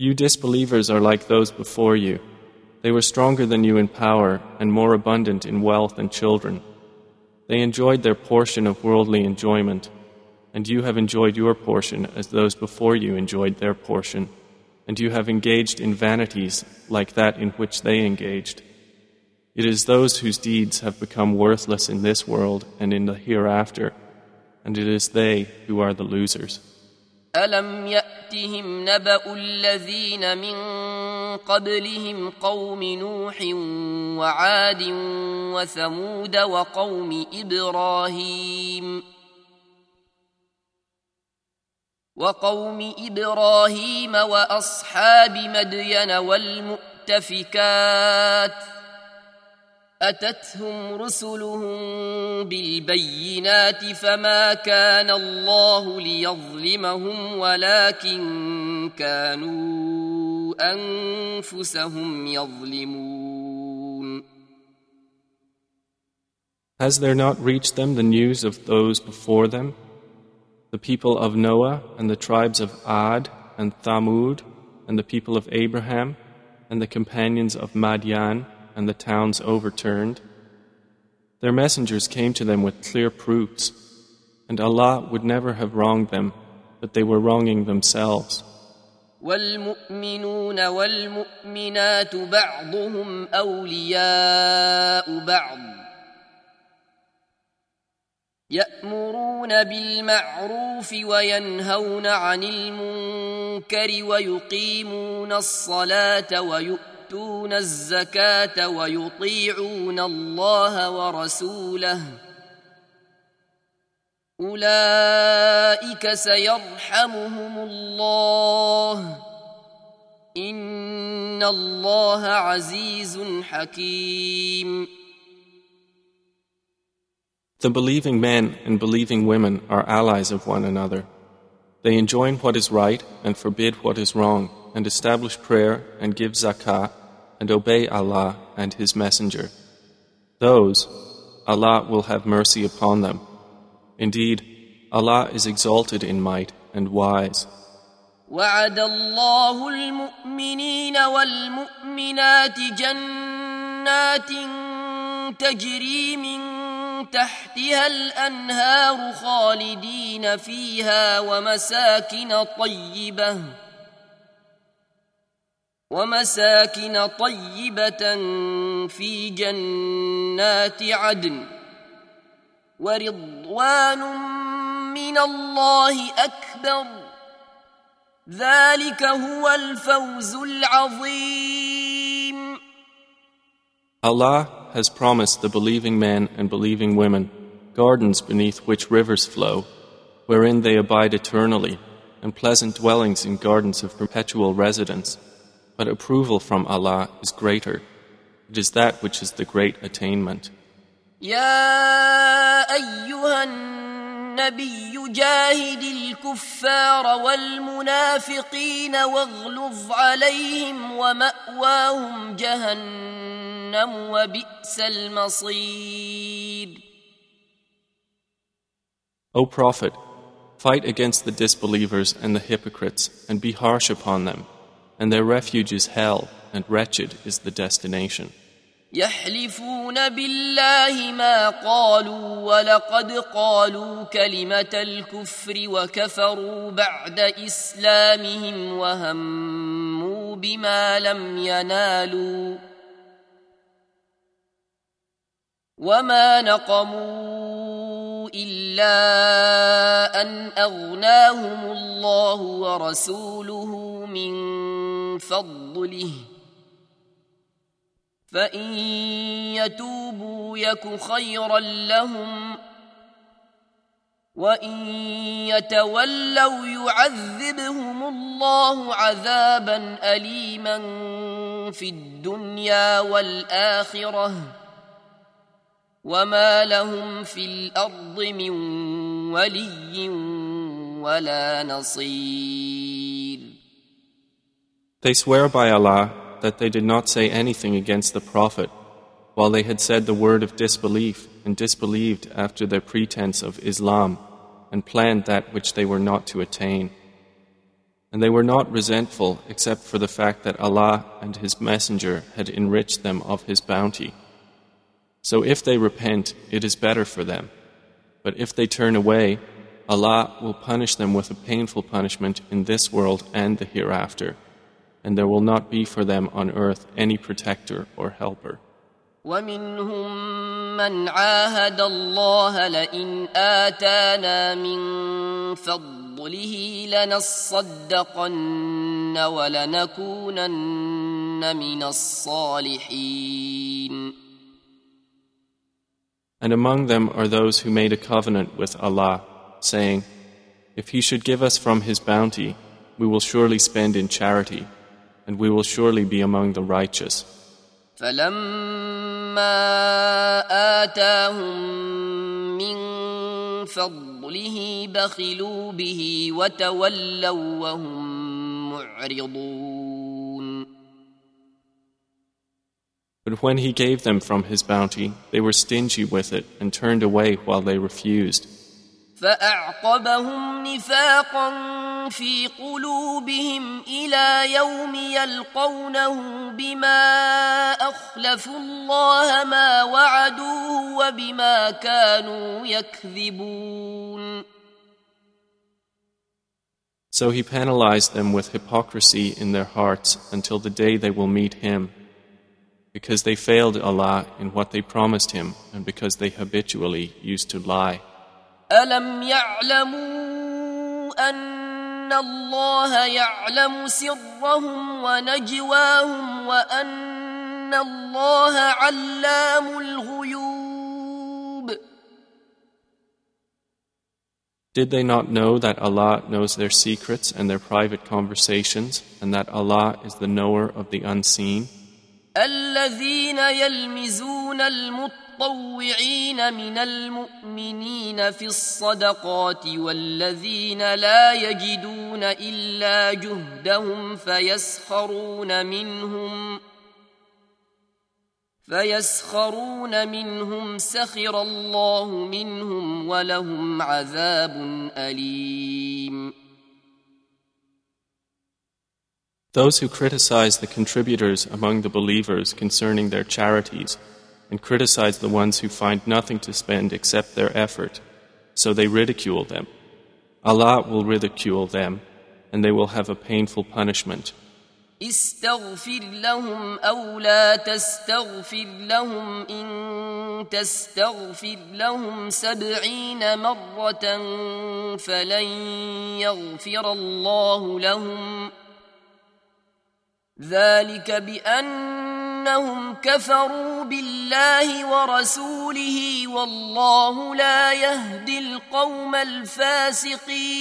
You disbelievers are like those before you. They were stronger than you in power and more abundant in wealth and children. They enjoyed their portion of worldly enjoyment, and you have enjoyed your portion as those before you enjoyed their portion, and you have engaged in vanities like that in which they engaged. It is those whose deeds have become worthless in this world and in the hereafter, and it is they who are the losers. ألم يأتهم نبأ الذين من قبلهم قوم نوح وعاد وثمود وقوم إبراهيم وقوم إبراهيم وأصحاب مدين والمؤتفكات ۖ أتتهم رسلهم بالبينات فما كان الله ليظلمهم ولكن كانوا أنفسهم يظلمون Has there not reached them the news of those before them? The people of Noah and the tribes of Ad and Thamud and the people of Abraham and the companions of Madian and the towns overturned. Their messengers came to them with clear proofs, and Allah would never have wronged them, but they were wronging themselves. والمؤمنون والمؤمنات بعضهم أولياء بعض يأمرون بالمعروف وينهون عن المنكر ويقيمون الصلاة ويؤتون الزكاة ويطيعون الله ورسوله أولئك سيرحمهم الله إن الله عزيز حكيم The believing men and believing women are allies of one another. They enjoin what is right and forbid what is wrong, and establish prayer and give zakah, and obey Allah and His Messenger. Those, Allah will have mercy upon them. Indeed, Allah is exalted in might and wise. وعد الله المؤمنين والمؤمنات جنات تجري من تحتها الأنهار خالدين فيها ومساكن طيبة ومساكن طيبة في جنات عدن ورضوان من الله أكبر ذلك هو الفوز العظيم Allah has promised the believing men and believing women gardens beneath which rivers flow, wherein they abide eternally, and pleasant dwellings in gardens of perpetual residence. But approval from Allah is greater. It is that which is the great attainment. يا أيها النبي جاهد الكفار والمنافقين واغلظ عليهم ومأواهم جهنم جهنم وبئس المصير O Prophet, fight against the disbelievers and the hypocrites and be harsh upon them, and their refuge is hell, and wretched is the destination. يحلفون بالله ما قالوا ولقد قالوا كلمة الكفر وكفروا بعد إسلامهم وهموا بما لم ينالوا وما نقموا الا أن أغناهم الله ورسوله من فضله. فإن يتوبوا يك خيرا لهم وإن يتولوا يعذبهم الله عذابا اليما في الدنيا والآخرة. وما لهم في الأرض من ولي ولا نصير They swear by Allah that they did not say anything against the Prophet while they had said the word of disbelief and disbelieved after their pretense of Islam and planned that which they were not to attain. And they were not resentful except for the fact that Allah and His Messenger had enriched them of His bounty. So if they repent, it is better for them. But if they turn away, Allah will punish them with a painful punishment in this world and the hereafter, and there will not be for them on earth any protector or helper. ومنهم من عاهد الله لئن آتانا من فضله لنصدقن ولنكونن من الصالحين And among them are those who made a covenant with Allah, saying, If He should give us from His bounty, we will surely spend in charity, and we will surely be among the righteous. فلما آتاهم من فضله بخلوا به وتولوا وهم معرضون But when he gave them from his bounty, they were stingy with it and turned away while they refused. فأعقبهم نفاقا في قلوبهم إلى يوم يلقونه بما أخلفوا الله ما وعدوه وبما كانوا يكذبون. So he penalized them with hypocrisy in their hearts until the day they will meet him because they failed Allah in what they promised Him and because they habitually used to lie. ألم يعلموا أن الله يعلم سرهم ونجواهم وأن الله علام الغيوب Did they not know that Allah knows their secrets and their private conversations, and that Allah is the knower of the unseen? الذين يلمزون المطوعين من المؤمنين في الصدقات والذين لا يجدون إلا جهدهم فيسخرون منهم ۖ فيسخرون منهم سخر الله منهم ولهم عذاب أليم Those who criticize the contributors among the believers concerning their charities and criticize the ones who find nothing to spend except their effort, so they ridicule them. Allah will ridicule them, and they will have a painful punishment. استغفر لهم أو لا تستغفر لهم إن تستغفر لهم سبعين مرة فلن يغفر الله لهم ذلك بأنهم كفروا بالله ورسوله والله لا يهدي القوم الفاسقين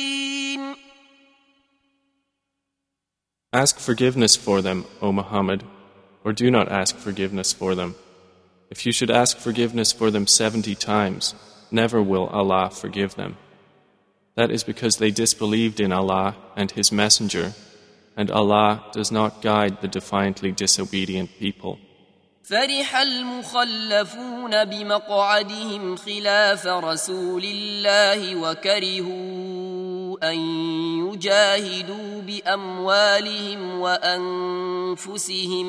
Ask forgiveness for them, O Muhammad, or do not ask forgiveness for them. If you should ask forgiveness for them seventy times, never will Allah forgive them. That is because they disbelieved in Allah and His Messenger, and Allah does not guide the defiantly disobedient people. فرح المخلفون بمقعدهم خلاف رسول الله وكرهوا أن يجاهدوا بأموالهم وأنفسهم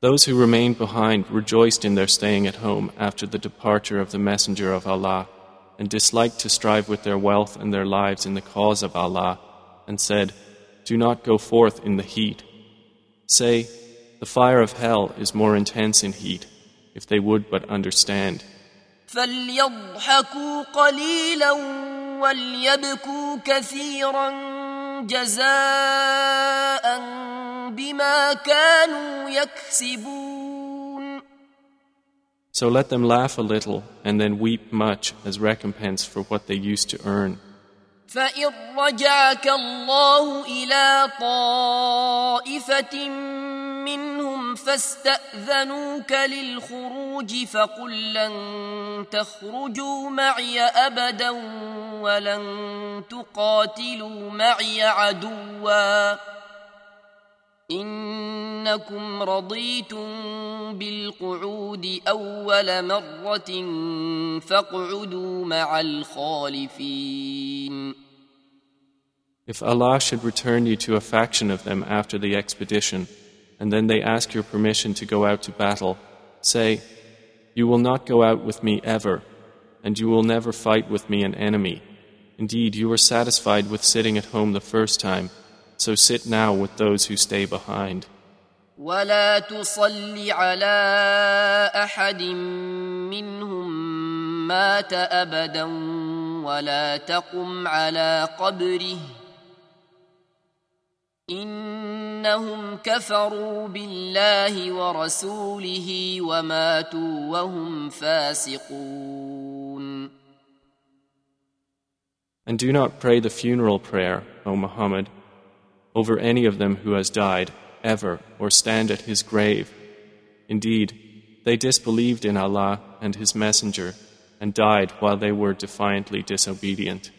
Those who remained behind rejoiced in their staying at home after the departure of the Messenger of Allah, and disliked to strive with their wealth and their lives in the cause of Allah, and said, Do not go forth in the heat. Say, The fire of hell is more intense in heat, if they would but understand. فليضحكوا قليلا وليبكوا كثيرا جزاء بما كانوا يكسبون So let them laugh a little and then weep much as recompense for what they used to earn. فإن رجعك الله إلى طائفة منهم فاستأذنوك للخروج فقل لن تخرجوا معي أبدا ولن تقاتلوا معي عدواً إنكم رضيتم بالقعود أول مرة فاقعدوا مع الخالفين If Allah should return you to a faction of them after the expedition, and then they ask your permission to go out to battle, say, You will not go out with me ever, and you will never fight with me an enemy. Indeed, you were satisfied with sitting at home the first time, so sit now with those who stay behind. ولا تصل على احد منهم مات ابدا ولا تقم على قبره انهم كفروا بالله ورسوله وماتوا وهم فاسقون And do not pray the funeral prayer, O Muhammad, over any of them who has died, ever, or stand at his grave. Indeed, they disbelieved in Allah and His Messenger and died while they were defiantly disobedient.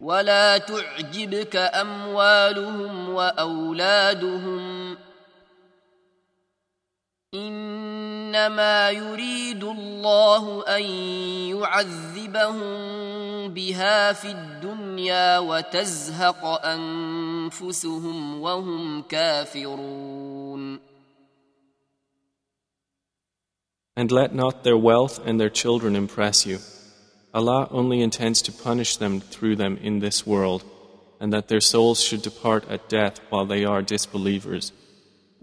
ولا تعجبك أموالهم وأولادهم انما يريد الله ان يعذبهم بها في الدنيا وتزهق انفسهم وهم كافرون And let not their wealth and their children impress you. Allah only intends to punish them through them in this world, and that their souls should depart at death while they are disbelievers.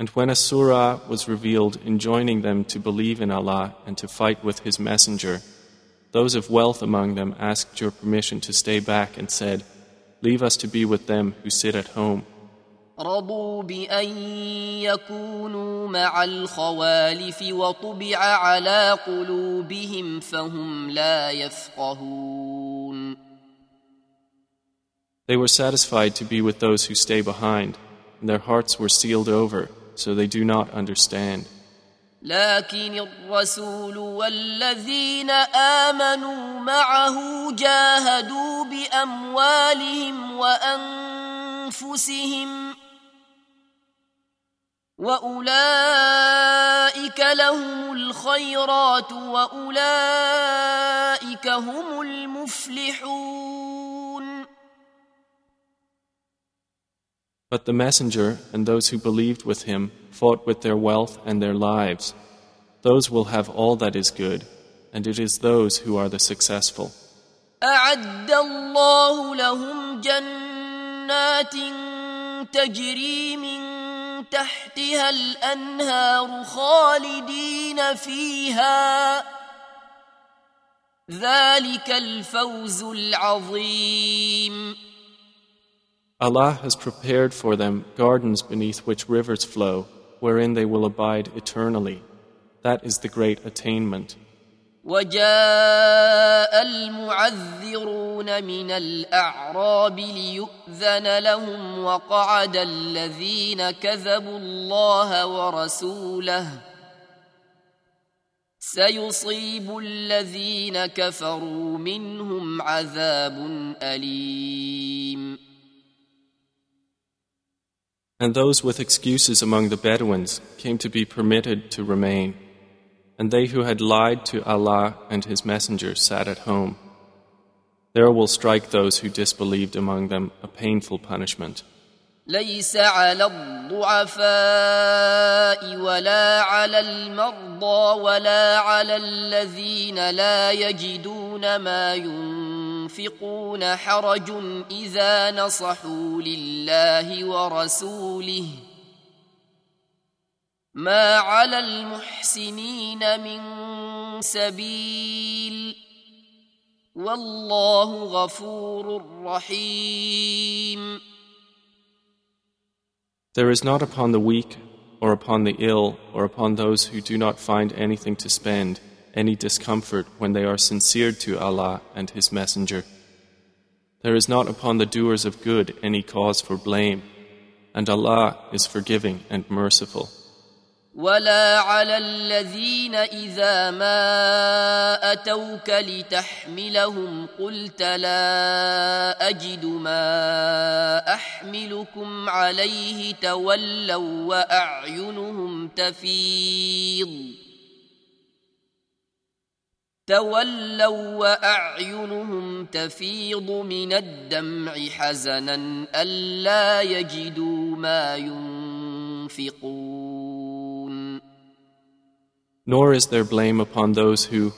And when a surah was revealed enjoining them to believe in Allah and to fight with His Messenger, those of wealth among them asked your permission to stay back and said, Leave us to be with them who sit at home. رضوا بأن يكونوا مع الخوالف وطبع على قلوبهم فهم لا يفقهون They were satisfied to be with those who stay behind, and their hearts were sealed over, So they do not understand. لكن الرسول والذين آمنوا معه جاهدوا بأموالهم وأنفسهم وأولئك لهم الخيرات وأولئك هم المفلحون But the Messenger and those who believed with him fought with their wealth and their lives. Those will have all that is good, and it is those who are the successful. أعد الله لهم جنات تجري من تحتها الأنهار خالدين فيها ذلك الفوز العظيم Allah has prepared for them gardens beneath which rivers flow, wherein they will abide eternally. That is the great attainment. وجاء المعذرون من الأعراب ليؤذن لهم وقعد الذين كذبوا الله ورسوله سيصيب الذين كفروا منهم عذاب أليم And those with excuses among the Bedouins came to be permitted to remain. And they who had lied to Allah and His Messenger sat at home. There will strike those who disbelieved among them a painful punishment. ليس على الضعفاء ولا على المرضى ولا على الذين لا يجدون ما ينفقون حرج اذا نصحوا لله ورسوله ما على المحسنين من سبيل والله غفور رحيم There is not upon the weak, or upon the ill, or upon those who do not find anything to spend, any discomfort when they are sincere to Allah and His Messenger. There is not upon the doers of good any cause for blame, and Allah is forgiving and merciful. ولا على الذين إذا ما أتوك لتحملهم قلت لا أجد ما أحملكم عليه تولوا وأعينهم تفيض تولوا وأعينهم تفيض من الدمع حزنا ألا يجدوا ما ينفقون Nor is there blame upon those who,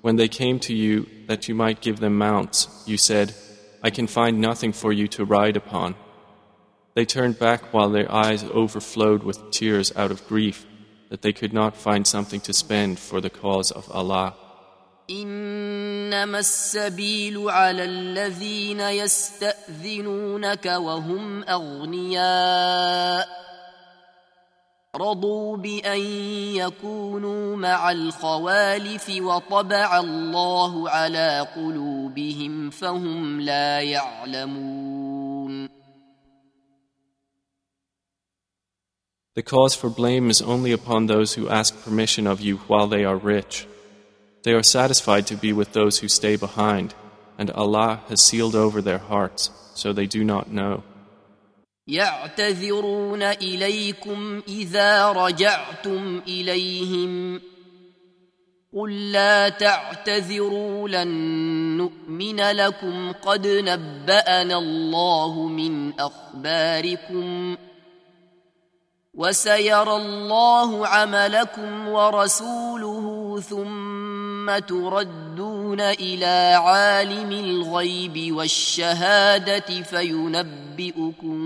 when they came to you that you might give them mounts, you said, I can find nothing for you to ride upon. They turned back while their eyes overflowed with tears out of grief that they could not find something to spend for the cause of Allah. إنما السبيل على الذين يستأذنونك وهم أغنياء رضوا بأن يكونوا مع الخوالف وطبع الله على قلوبهم فهم لا يعلمون The cause for blame is only upon those who ask permission of you while they are rich. They are satisfied to be with those who stay behind, and Allah has sealed over their hearts, so they do not know. يعتذرون إليكم إذا رجعتم إليهم قل لا تعتذروا لن نؤمن لكم قد نبأنا الله من أخباركم ۖ وسيرى الله عملكم ورسوله ثم تردون الى عالم الغيب والشهاده فينبئكم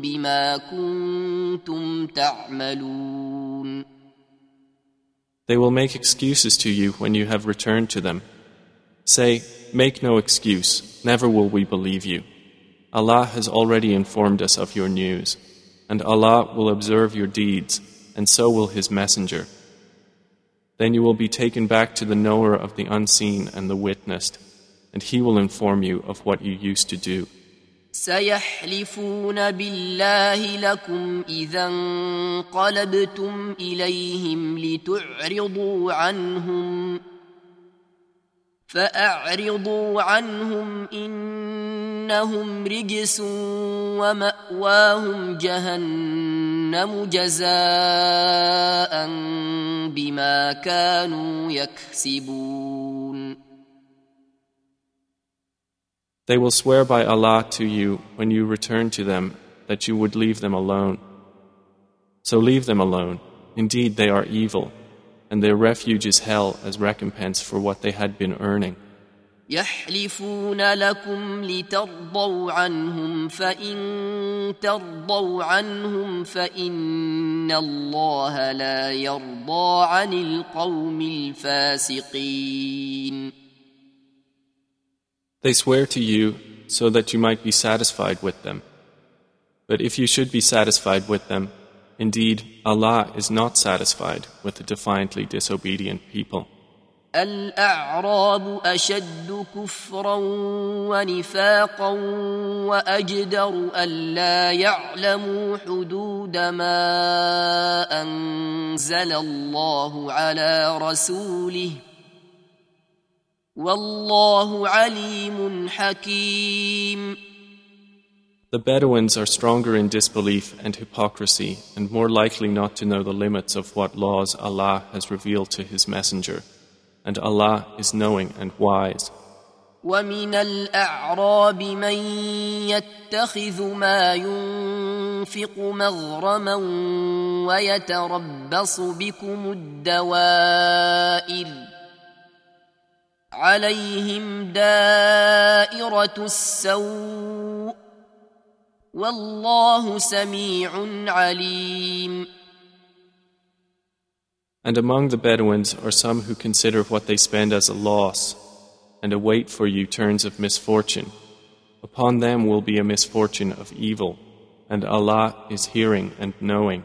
بما كنتم تعملون They will make excuses to you when you have returned to them. Say, Make no excuse, never will we believe you. Allah has already informed us of your news. and Allah will observe your deeds, and so will His Messenger. Then you will be taken back to the knower of the unseen and the witnessed, and He will inform you of what you used to do. سيحلفون بالله لكم إذا انقلبتم إليهم لتعرضوا عنهم فأعرضوا عنهم إنهم رجس ومأواهم جهنم جزاء بما كانوا يكسبون They will swear by Allah to you when you return to them that you would leave them alone. So leave them alone. Indeed, they are evil. and their refuge is hell as recompense for what they had been earning. يحلفون لكم لترضوا عنهم فإن ترضوا عنهم فإن الله لا يرضى عن القوم الفاسقين. They swear to you so that you might be satisfied with them. But if you should be satisfied with them, Indeed, Allah is not satisfied with the defiantly disobedient people. الأعراب أشد كفرا ونفاقا وأجدر ألا يعلموا حدود ما أنزل الله على رسوله والله عليم حكيم The Bedouins are stronger in disbelief and hypocrisy and more likely not to know the limits of what laws Allah has revealed to His Messenger. And Allah is knowing and wise. ومن الأعراب من يتخذ ما ينفق مغرما ويتربص بكم الدوائر عليهم دائرة السوء والله سميع عليم And among the Bedouins are some who consider what they spend as a loss and await for you turns of misfortune. Upon them will be a misfortune of evil, and Allah is hearing and knowing.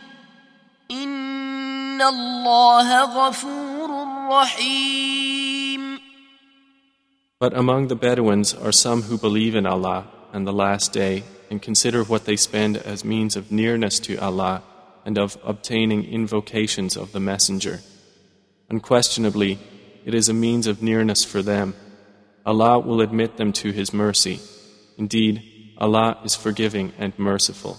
إن الله غفور رحيم But among the Bedouins are some who believe in Allah and the Last Day and consider what they spend as means of nearness to Allah and of obtaining invocations of the Messenger. Unquestionably, it is a means of nearness for them. Allah will admit them to His mercy. Indeed, Allah is forgiving and merciful.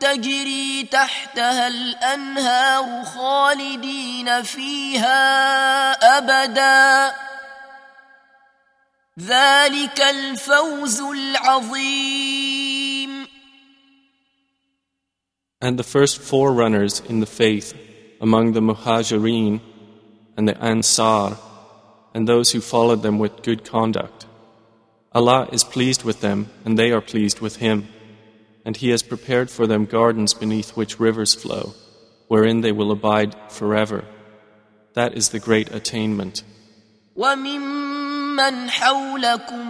تجري تحتها الانهار خالدين فيها ابدا ذلك الفوز العظيم And the first forerunners in the faith among the Muhajirin and the Ansar and those who followed them with good conduct. Allah is pleased with them and they are pleased with Him. And He has prepared for them gardens beneath which rivers flow, wherein they will abide forever. That is the great attainment. وممن حولكم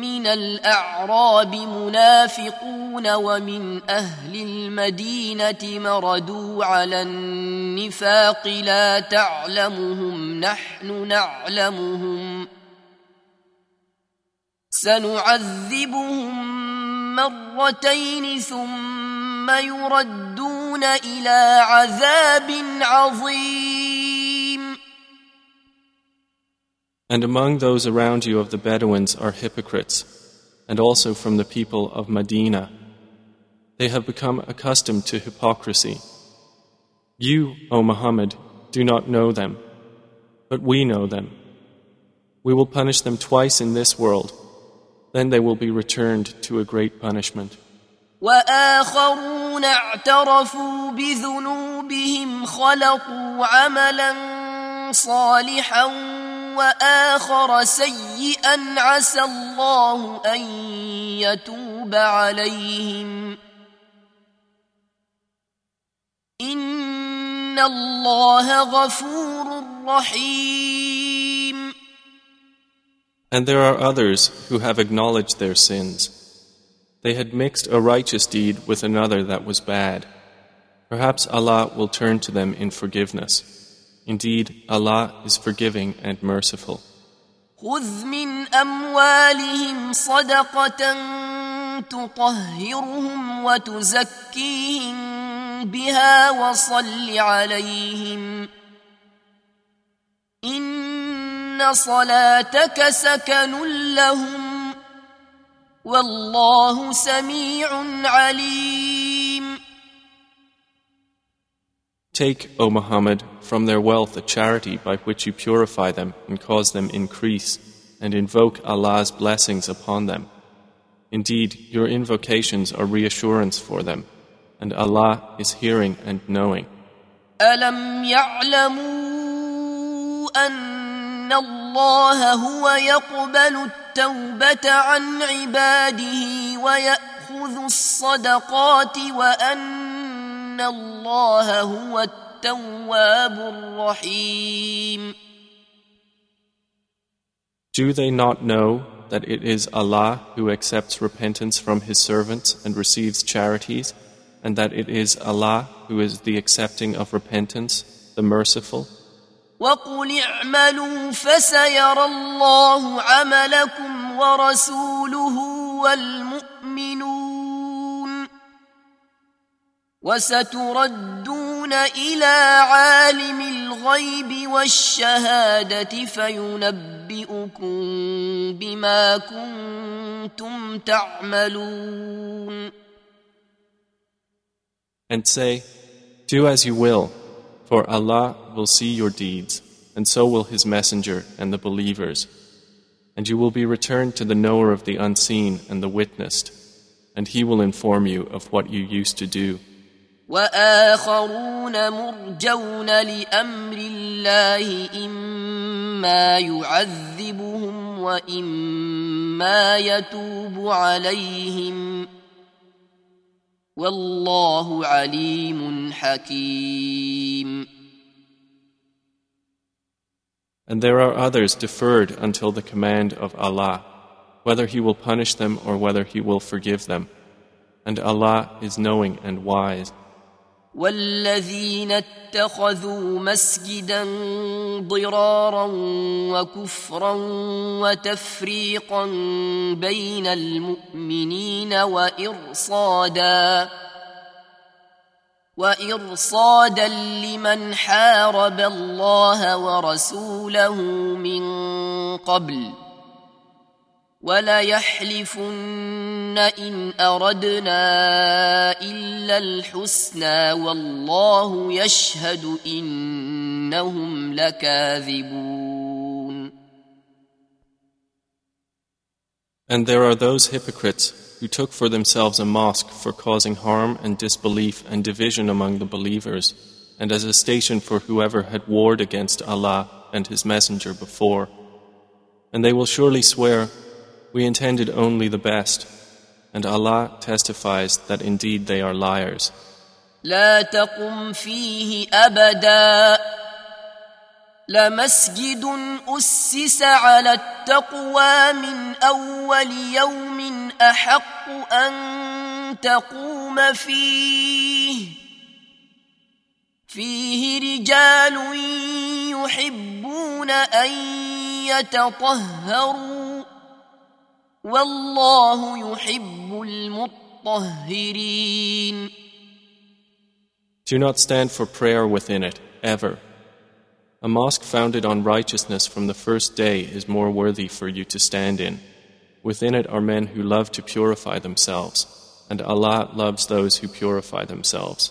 من الأعراب منافقون ومن أهل المدينة مردوا على النفاق لا تعلمهم نحن نعلمهم سنعذبهم مرتين ثم يردون إلى عذاب عظيم And among those around you of the Bedouins are hypocrites, and also from the people of Medina. They have become accustomed to hypocrisy. You, O Muhammad, do not know them, but we know them. We will punish them twice in this world, then they will be returned to a great punishment. واخرون اعترفوا بذنوبهم خلقوا عملا صالحا واخر سيئا عسى الله ان يتوب عليهم ان الله غفور رحيم And there are others who have acknowledged their sins. They had mixed a righteous deed with another that was bad. Perhaps Allah will turn to them in forgiveness. Indeed, Allah is forgiving and merciful. خذ من اموالهم صدقه تطهرهم وتزكيهم بها وصل عليهم ان صلاتك سكن لهم والله سميع عليم Take, O Muhammad, from their wealth a charity by which you purify them and cause them increase, and invoke Allah's blessings upon them. Indeed, your invocations are reassurance for them, and Allah is hearing and knowing. الم يعلموا ان الله هو يقبل التوبه عن عباده وياخذ الصدقات وان الله هو التواب الرحيم Do they not know that it is Allah who accepts repentance from His servants and receives charities, and that it is Allah who is the accepting of repentance, the merciful? وقل اعملوا فسيرى الله عملكم ورسوله والمؤمنون وستردون إلى عالم الغيب والشهادة فينبئكم بما كنتم تعملون. And say, Do as you will, for Allah will see your deeds, and so will His Messenger and the believers. And you will be returned to the knower of the unseen and the witnessed, and He will inform you of what you used to do. واخرون مرجون لامر الله اما يعذبهم واما يتوب عليهم والله عليم حكيم And there are others deferred until the command of Allah, whether He will punish them or whether He will forgive them. And Allah is knowing and wise. والذين اتخذوا مسجدا ضرارا وكفرا وتفريقا بين المؤمنين وإرصادا وإرصادا لمن حارب الله ورسوله من قبل. وليحلفن ان اردنا الا الحسنى والله يشهد انهم لكاذبون And there are those hypocrites who took for themselves a mosque for causing harm and disbelief and division among the believers, and as a station for whoever had warred against Allah and His Messenger before. And they will surely swear, We intended only the best, and Allah testifies that indeed they are liars. لا تقم فيه ابدا لمسجد اسس على التقوى من اول يوم احق ان تقوم فيه فيه رجال يحبون ان يتطهروا والله يحب المطهرين Do not stand for prayer within it, ever. A mosque founded on righteousness from the first day is more worthy for you to stand in. Within it are men who love to purify themselves, and Allah loves those who purify themselves.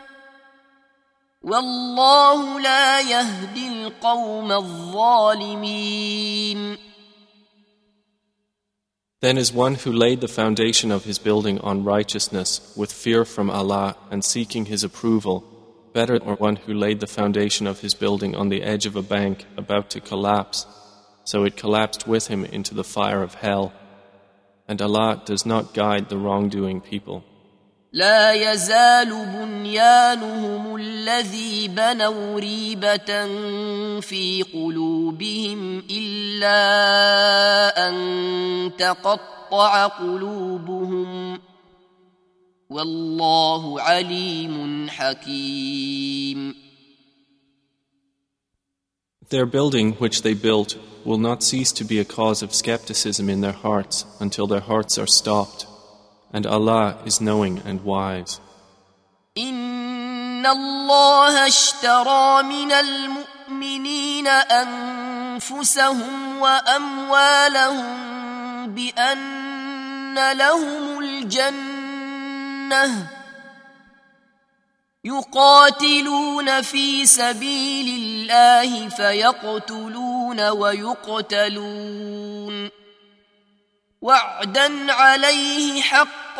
والله لا يهدي القوم الظالمين Then is one who laid the foundation of his building on righteousness with fear from Allah and seeking his approval better than one who laid the foundation of his building on the edge of a bank about to collapse, so it collapsed with him into the fire of hell. And Allah does not guide the wrongdoing people. لا يزال بنيانهم الذي بنوا ريبة في قلوبهم إلا أن تقطع قلوبهم والله عليم حكيم Their building which they built will not cease to be a cause of skepticism in their hearts until their hearts are stopped. And Allah is knowing and wise. إن الله اشترى من المؤمنين أنفسهم وأموالهم بأن لهم الجنة يقاتلون في سبيل الله فيقتلون ويقتلون وعدا عليه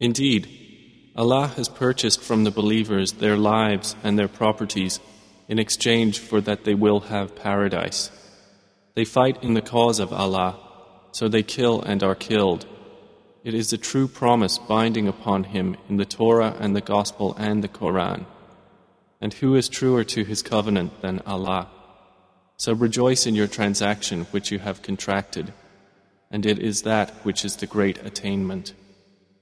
Indeed, Allah has purchased from the believers their lives and their properties in exchange for that they will have paradise. They fight in the cause of Allah, so they kill and are killed. It is a true promise binding upon him in the Torah and the Gospel and the Koran. And who is truer to his covenant than Allah? So rejoice in your transaction which you have contracted, and it is that which is the great attainment.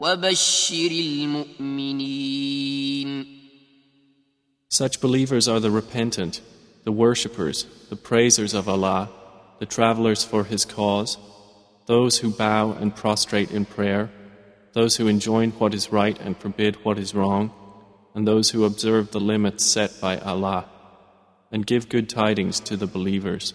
وبشر المؤمنين Such believers are the repentant, the worshippers, the praisers of Allah, the travelers for His cause, those who bow and prostrate in prayer, those who enjoin what is right and forbid what is wrong, and those who observe the limits set by Allah, and give good tidings to the believers.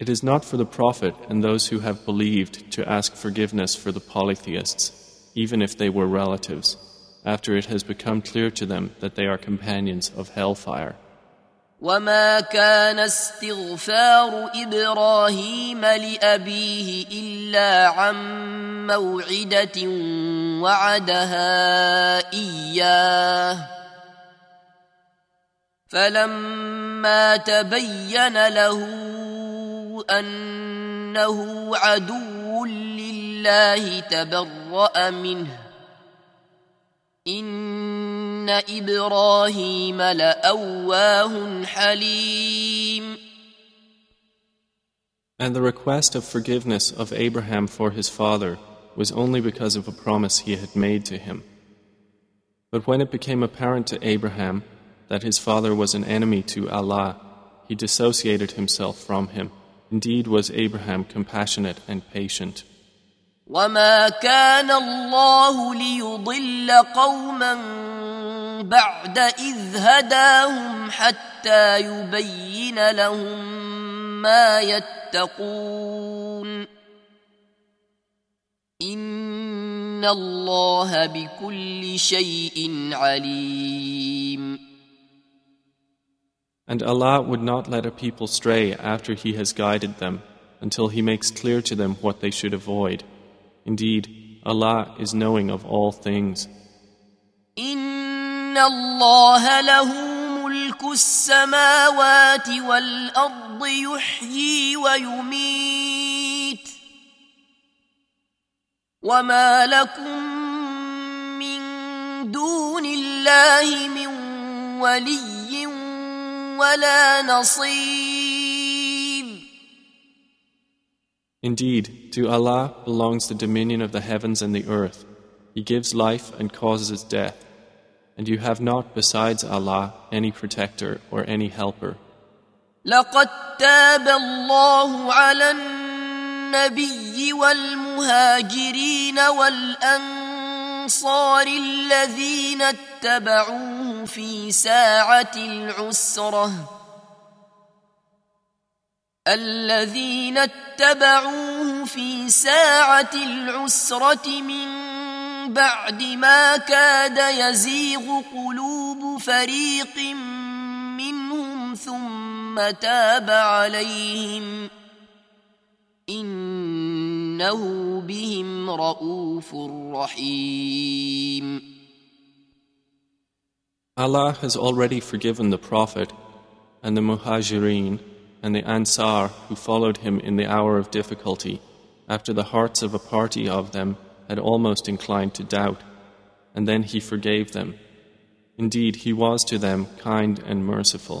It is not for the Prophet and those who have believed to ask forgiveness for the polytheists, even if they were relatives, after it has become clear to them that they are companions of hellfire. وما كان استغفار ابراهيم لابيه الا عن موعده وعدها اياه فلما تبين له انه عدو لله تبرا منه ان ابراهيم لاواه حليم And the request of forgiveness of Abraham for his father was only because of a promise he had made to him. But when it became apparent to Abraham that his father was an enemy to Allah, he dissociated himself from him. Indeed, was Abraham compassionate and patient. وما كان الله ليضل قوما بعد اذ هداهم حتى يبين لهم ما يتقون ان الله بكل شيء عليم And Allah would not let a people stray after He has guided them until He makes clear to them what they should avoid. Indeed, Allah is knowing of all things. ان الله له ملك السماوات والارض يحيي ويميت وما لكم من دون الله من ولي ولا نصير Indeed, to Allah belongs the dominion of the heavens and the earth. He gives life and causes death. And you have not besides Allah any protector or any helper. لقد تاب الله على النبي والمهاجرين والانصار الذين اتبعوه في ساعة العسرة. الذين اتبعوه في ساعة العسرة من بعد ما كاد يزيغ قلوب فريق منهم ثم تاب عليهم. انه بهم رءوف رحيم Allah has already forgiven the Prophet and the Muhajireen and the Ansar who followed him in the hour of difficulty after the hearts of a party of them had almost inclined to doubt, and then he forgave them. Indeed, he was to them kind and merciful.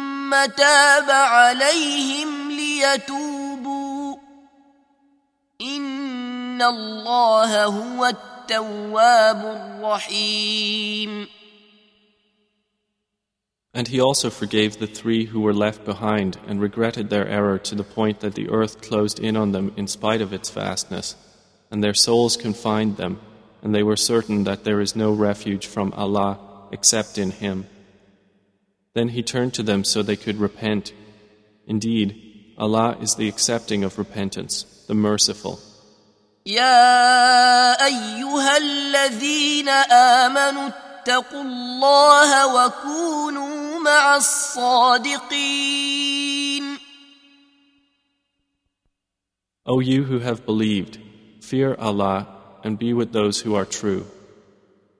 تاب عليهم ليتوبوا إن الله هو التواب الرحيم And he also forgave the three who were left behind and regretted their error to the point that the earth closed in on them in spite of its vastness, and their souls confined them, and they were certain that there is no refuge from Allah except in Him. Then He turned to them so they could repent. Indeed, Allah is the accepting of repentance, the merciful. يا أيها الذين آمنوا اتقوا الله وكونوا مع الصادقين O you who have believed, fear Allah and be with those who are true.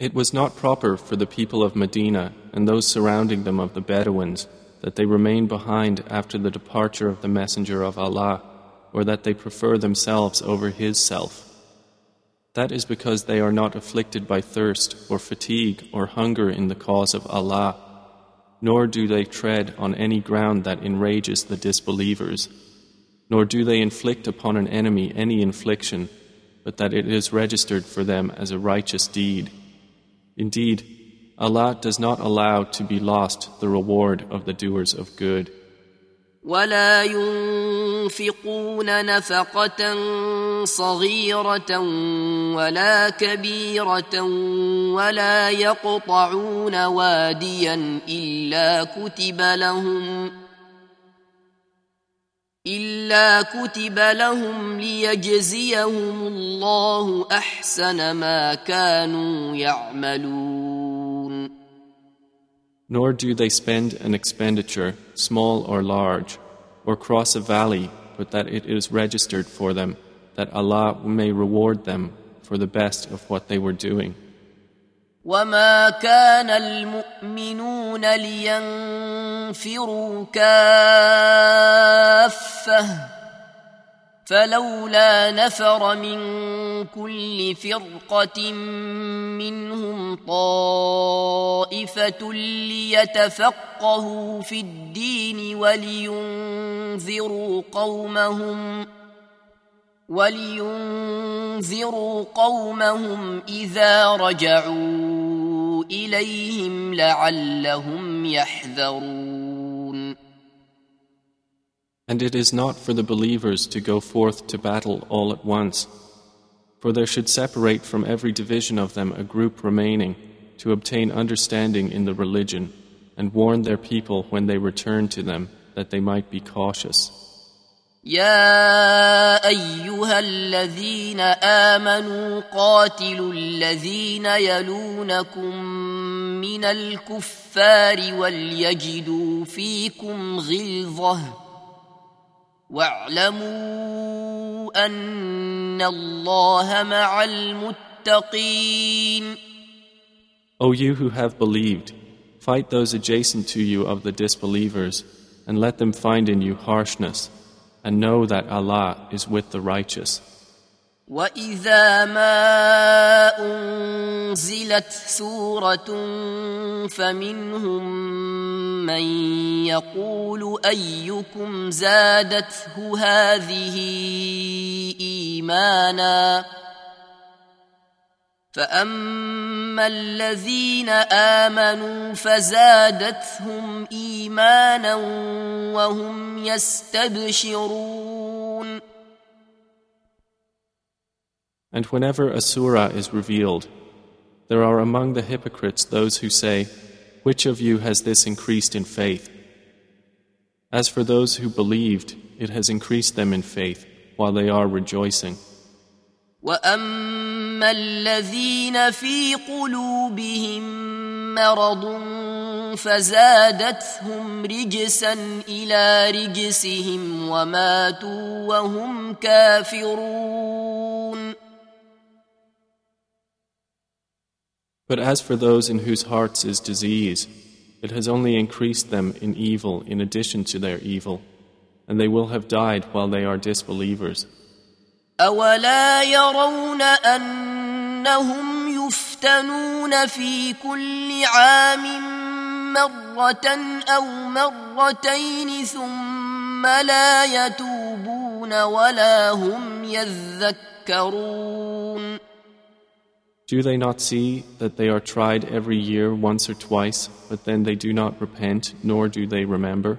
It was not proper for the people of Medina and those surrounding them of the Bedouins that they remain behind after the departure of the Messenger of Allah, or that they prefer themselves over his self. That is because they are not afflicted by thirst or fatigue or hunger in the cause of Allah nor do they tread on any ground that enrages the disbelievers, nor do they inflict upon an enemy any infliction, but that it is registered for them as a righteous deed. Indeed, Allah does not allow to be lost the reward of the doers of good. ولا ينفقون نفقة صغيرة ولا كبيرة ولا يقطعون واديا إلا كتب لهم إلا كتب لهم ليجزيهم الله أحسن ما كانوا يعملون Nor do they spend an expenditure, small or large, or cross a valley, but that it is registered for them, that Allah may reward them for the best of what they were doing. وما كان المؤمنون لينفروا كافه فلولا نفر من كل فرقة منهم طائفة ليتفقهوا في الدين ولينذروا قومهم ولينذروا قومهم إذا رجعوا إليهم لعلهم يحذرون And it is not for the believers to go forth to battle all at once, for there should separate from every division of them a group remaining to obtain understanding in the religion and warn their people when they return to them that they might be cautious. يا ايها الذين امنوا قاتلوا الذين يلونكم من الكفار وليجدوا فيكم غلظه واعلموا ان الله مع المتقين O you who have believed, fight those adjacent to you of the disbelievers, and let them find in you harshness, and know that Allah is with the righteous. واذا ما انزلت سوره فمنهم من يقول ايكم زادته هذه ايمانا فاما الذين امنوا فزادتهم ايمانا وهم يستبشرون And whenever a surah is revealed, there are among the hypocrites those who say, Which of you has this increased in faith? As for those who believed, it has increased them in faith while they are rejoicing. واما الذين في قلوبهم مرض فزادتهم رجسا الى رجسهم وماتوا وهم كافرون But as for those in whose hearts is disease, it has only increased them in evil in addition to their evil, and they will have died while they are disbelievers. أولا يرون أنهم يفتنون في كل عام مرة أو مرتين ثم لا يتوبون ولا هم يذكرون Do they not see that they are tried every year once or twice, but then they do not repent, nor do they remember?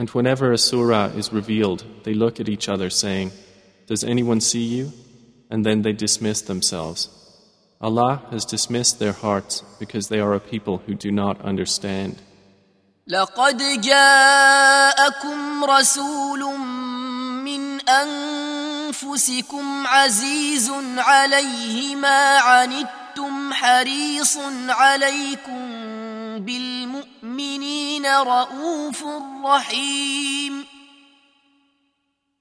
And whenever a surah is revealed, they look at each other saying, Does anyone see you? And then they dismiss themselves. Allah has dismissed their hearts because they are a people who do not understand. لقد جاءكم رسول من أنفسكم عزيز عليه ما عنتم حريص عليكم بالمؤمنين رؤوف رحيم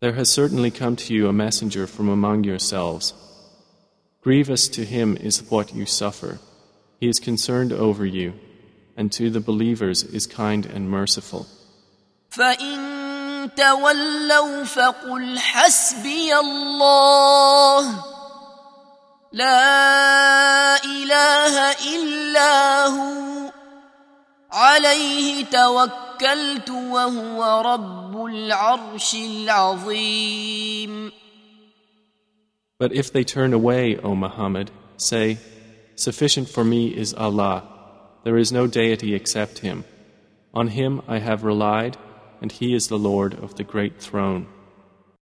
There has certainly come to you a messenger from among yourselves. Grievous to him is what you suffer. He is concerned over you, and to the believers is kind and merciful. فإن تولوا فقل حسبي الله لا إله إلا هو عليه توكلت وهو رب العرش العظيم But if they turn away, O Muhammad, say, Sufficient for me is Allah. There is no deity except Him. On Him I have relied, and He is the Lord of the great throne.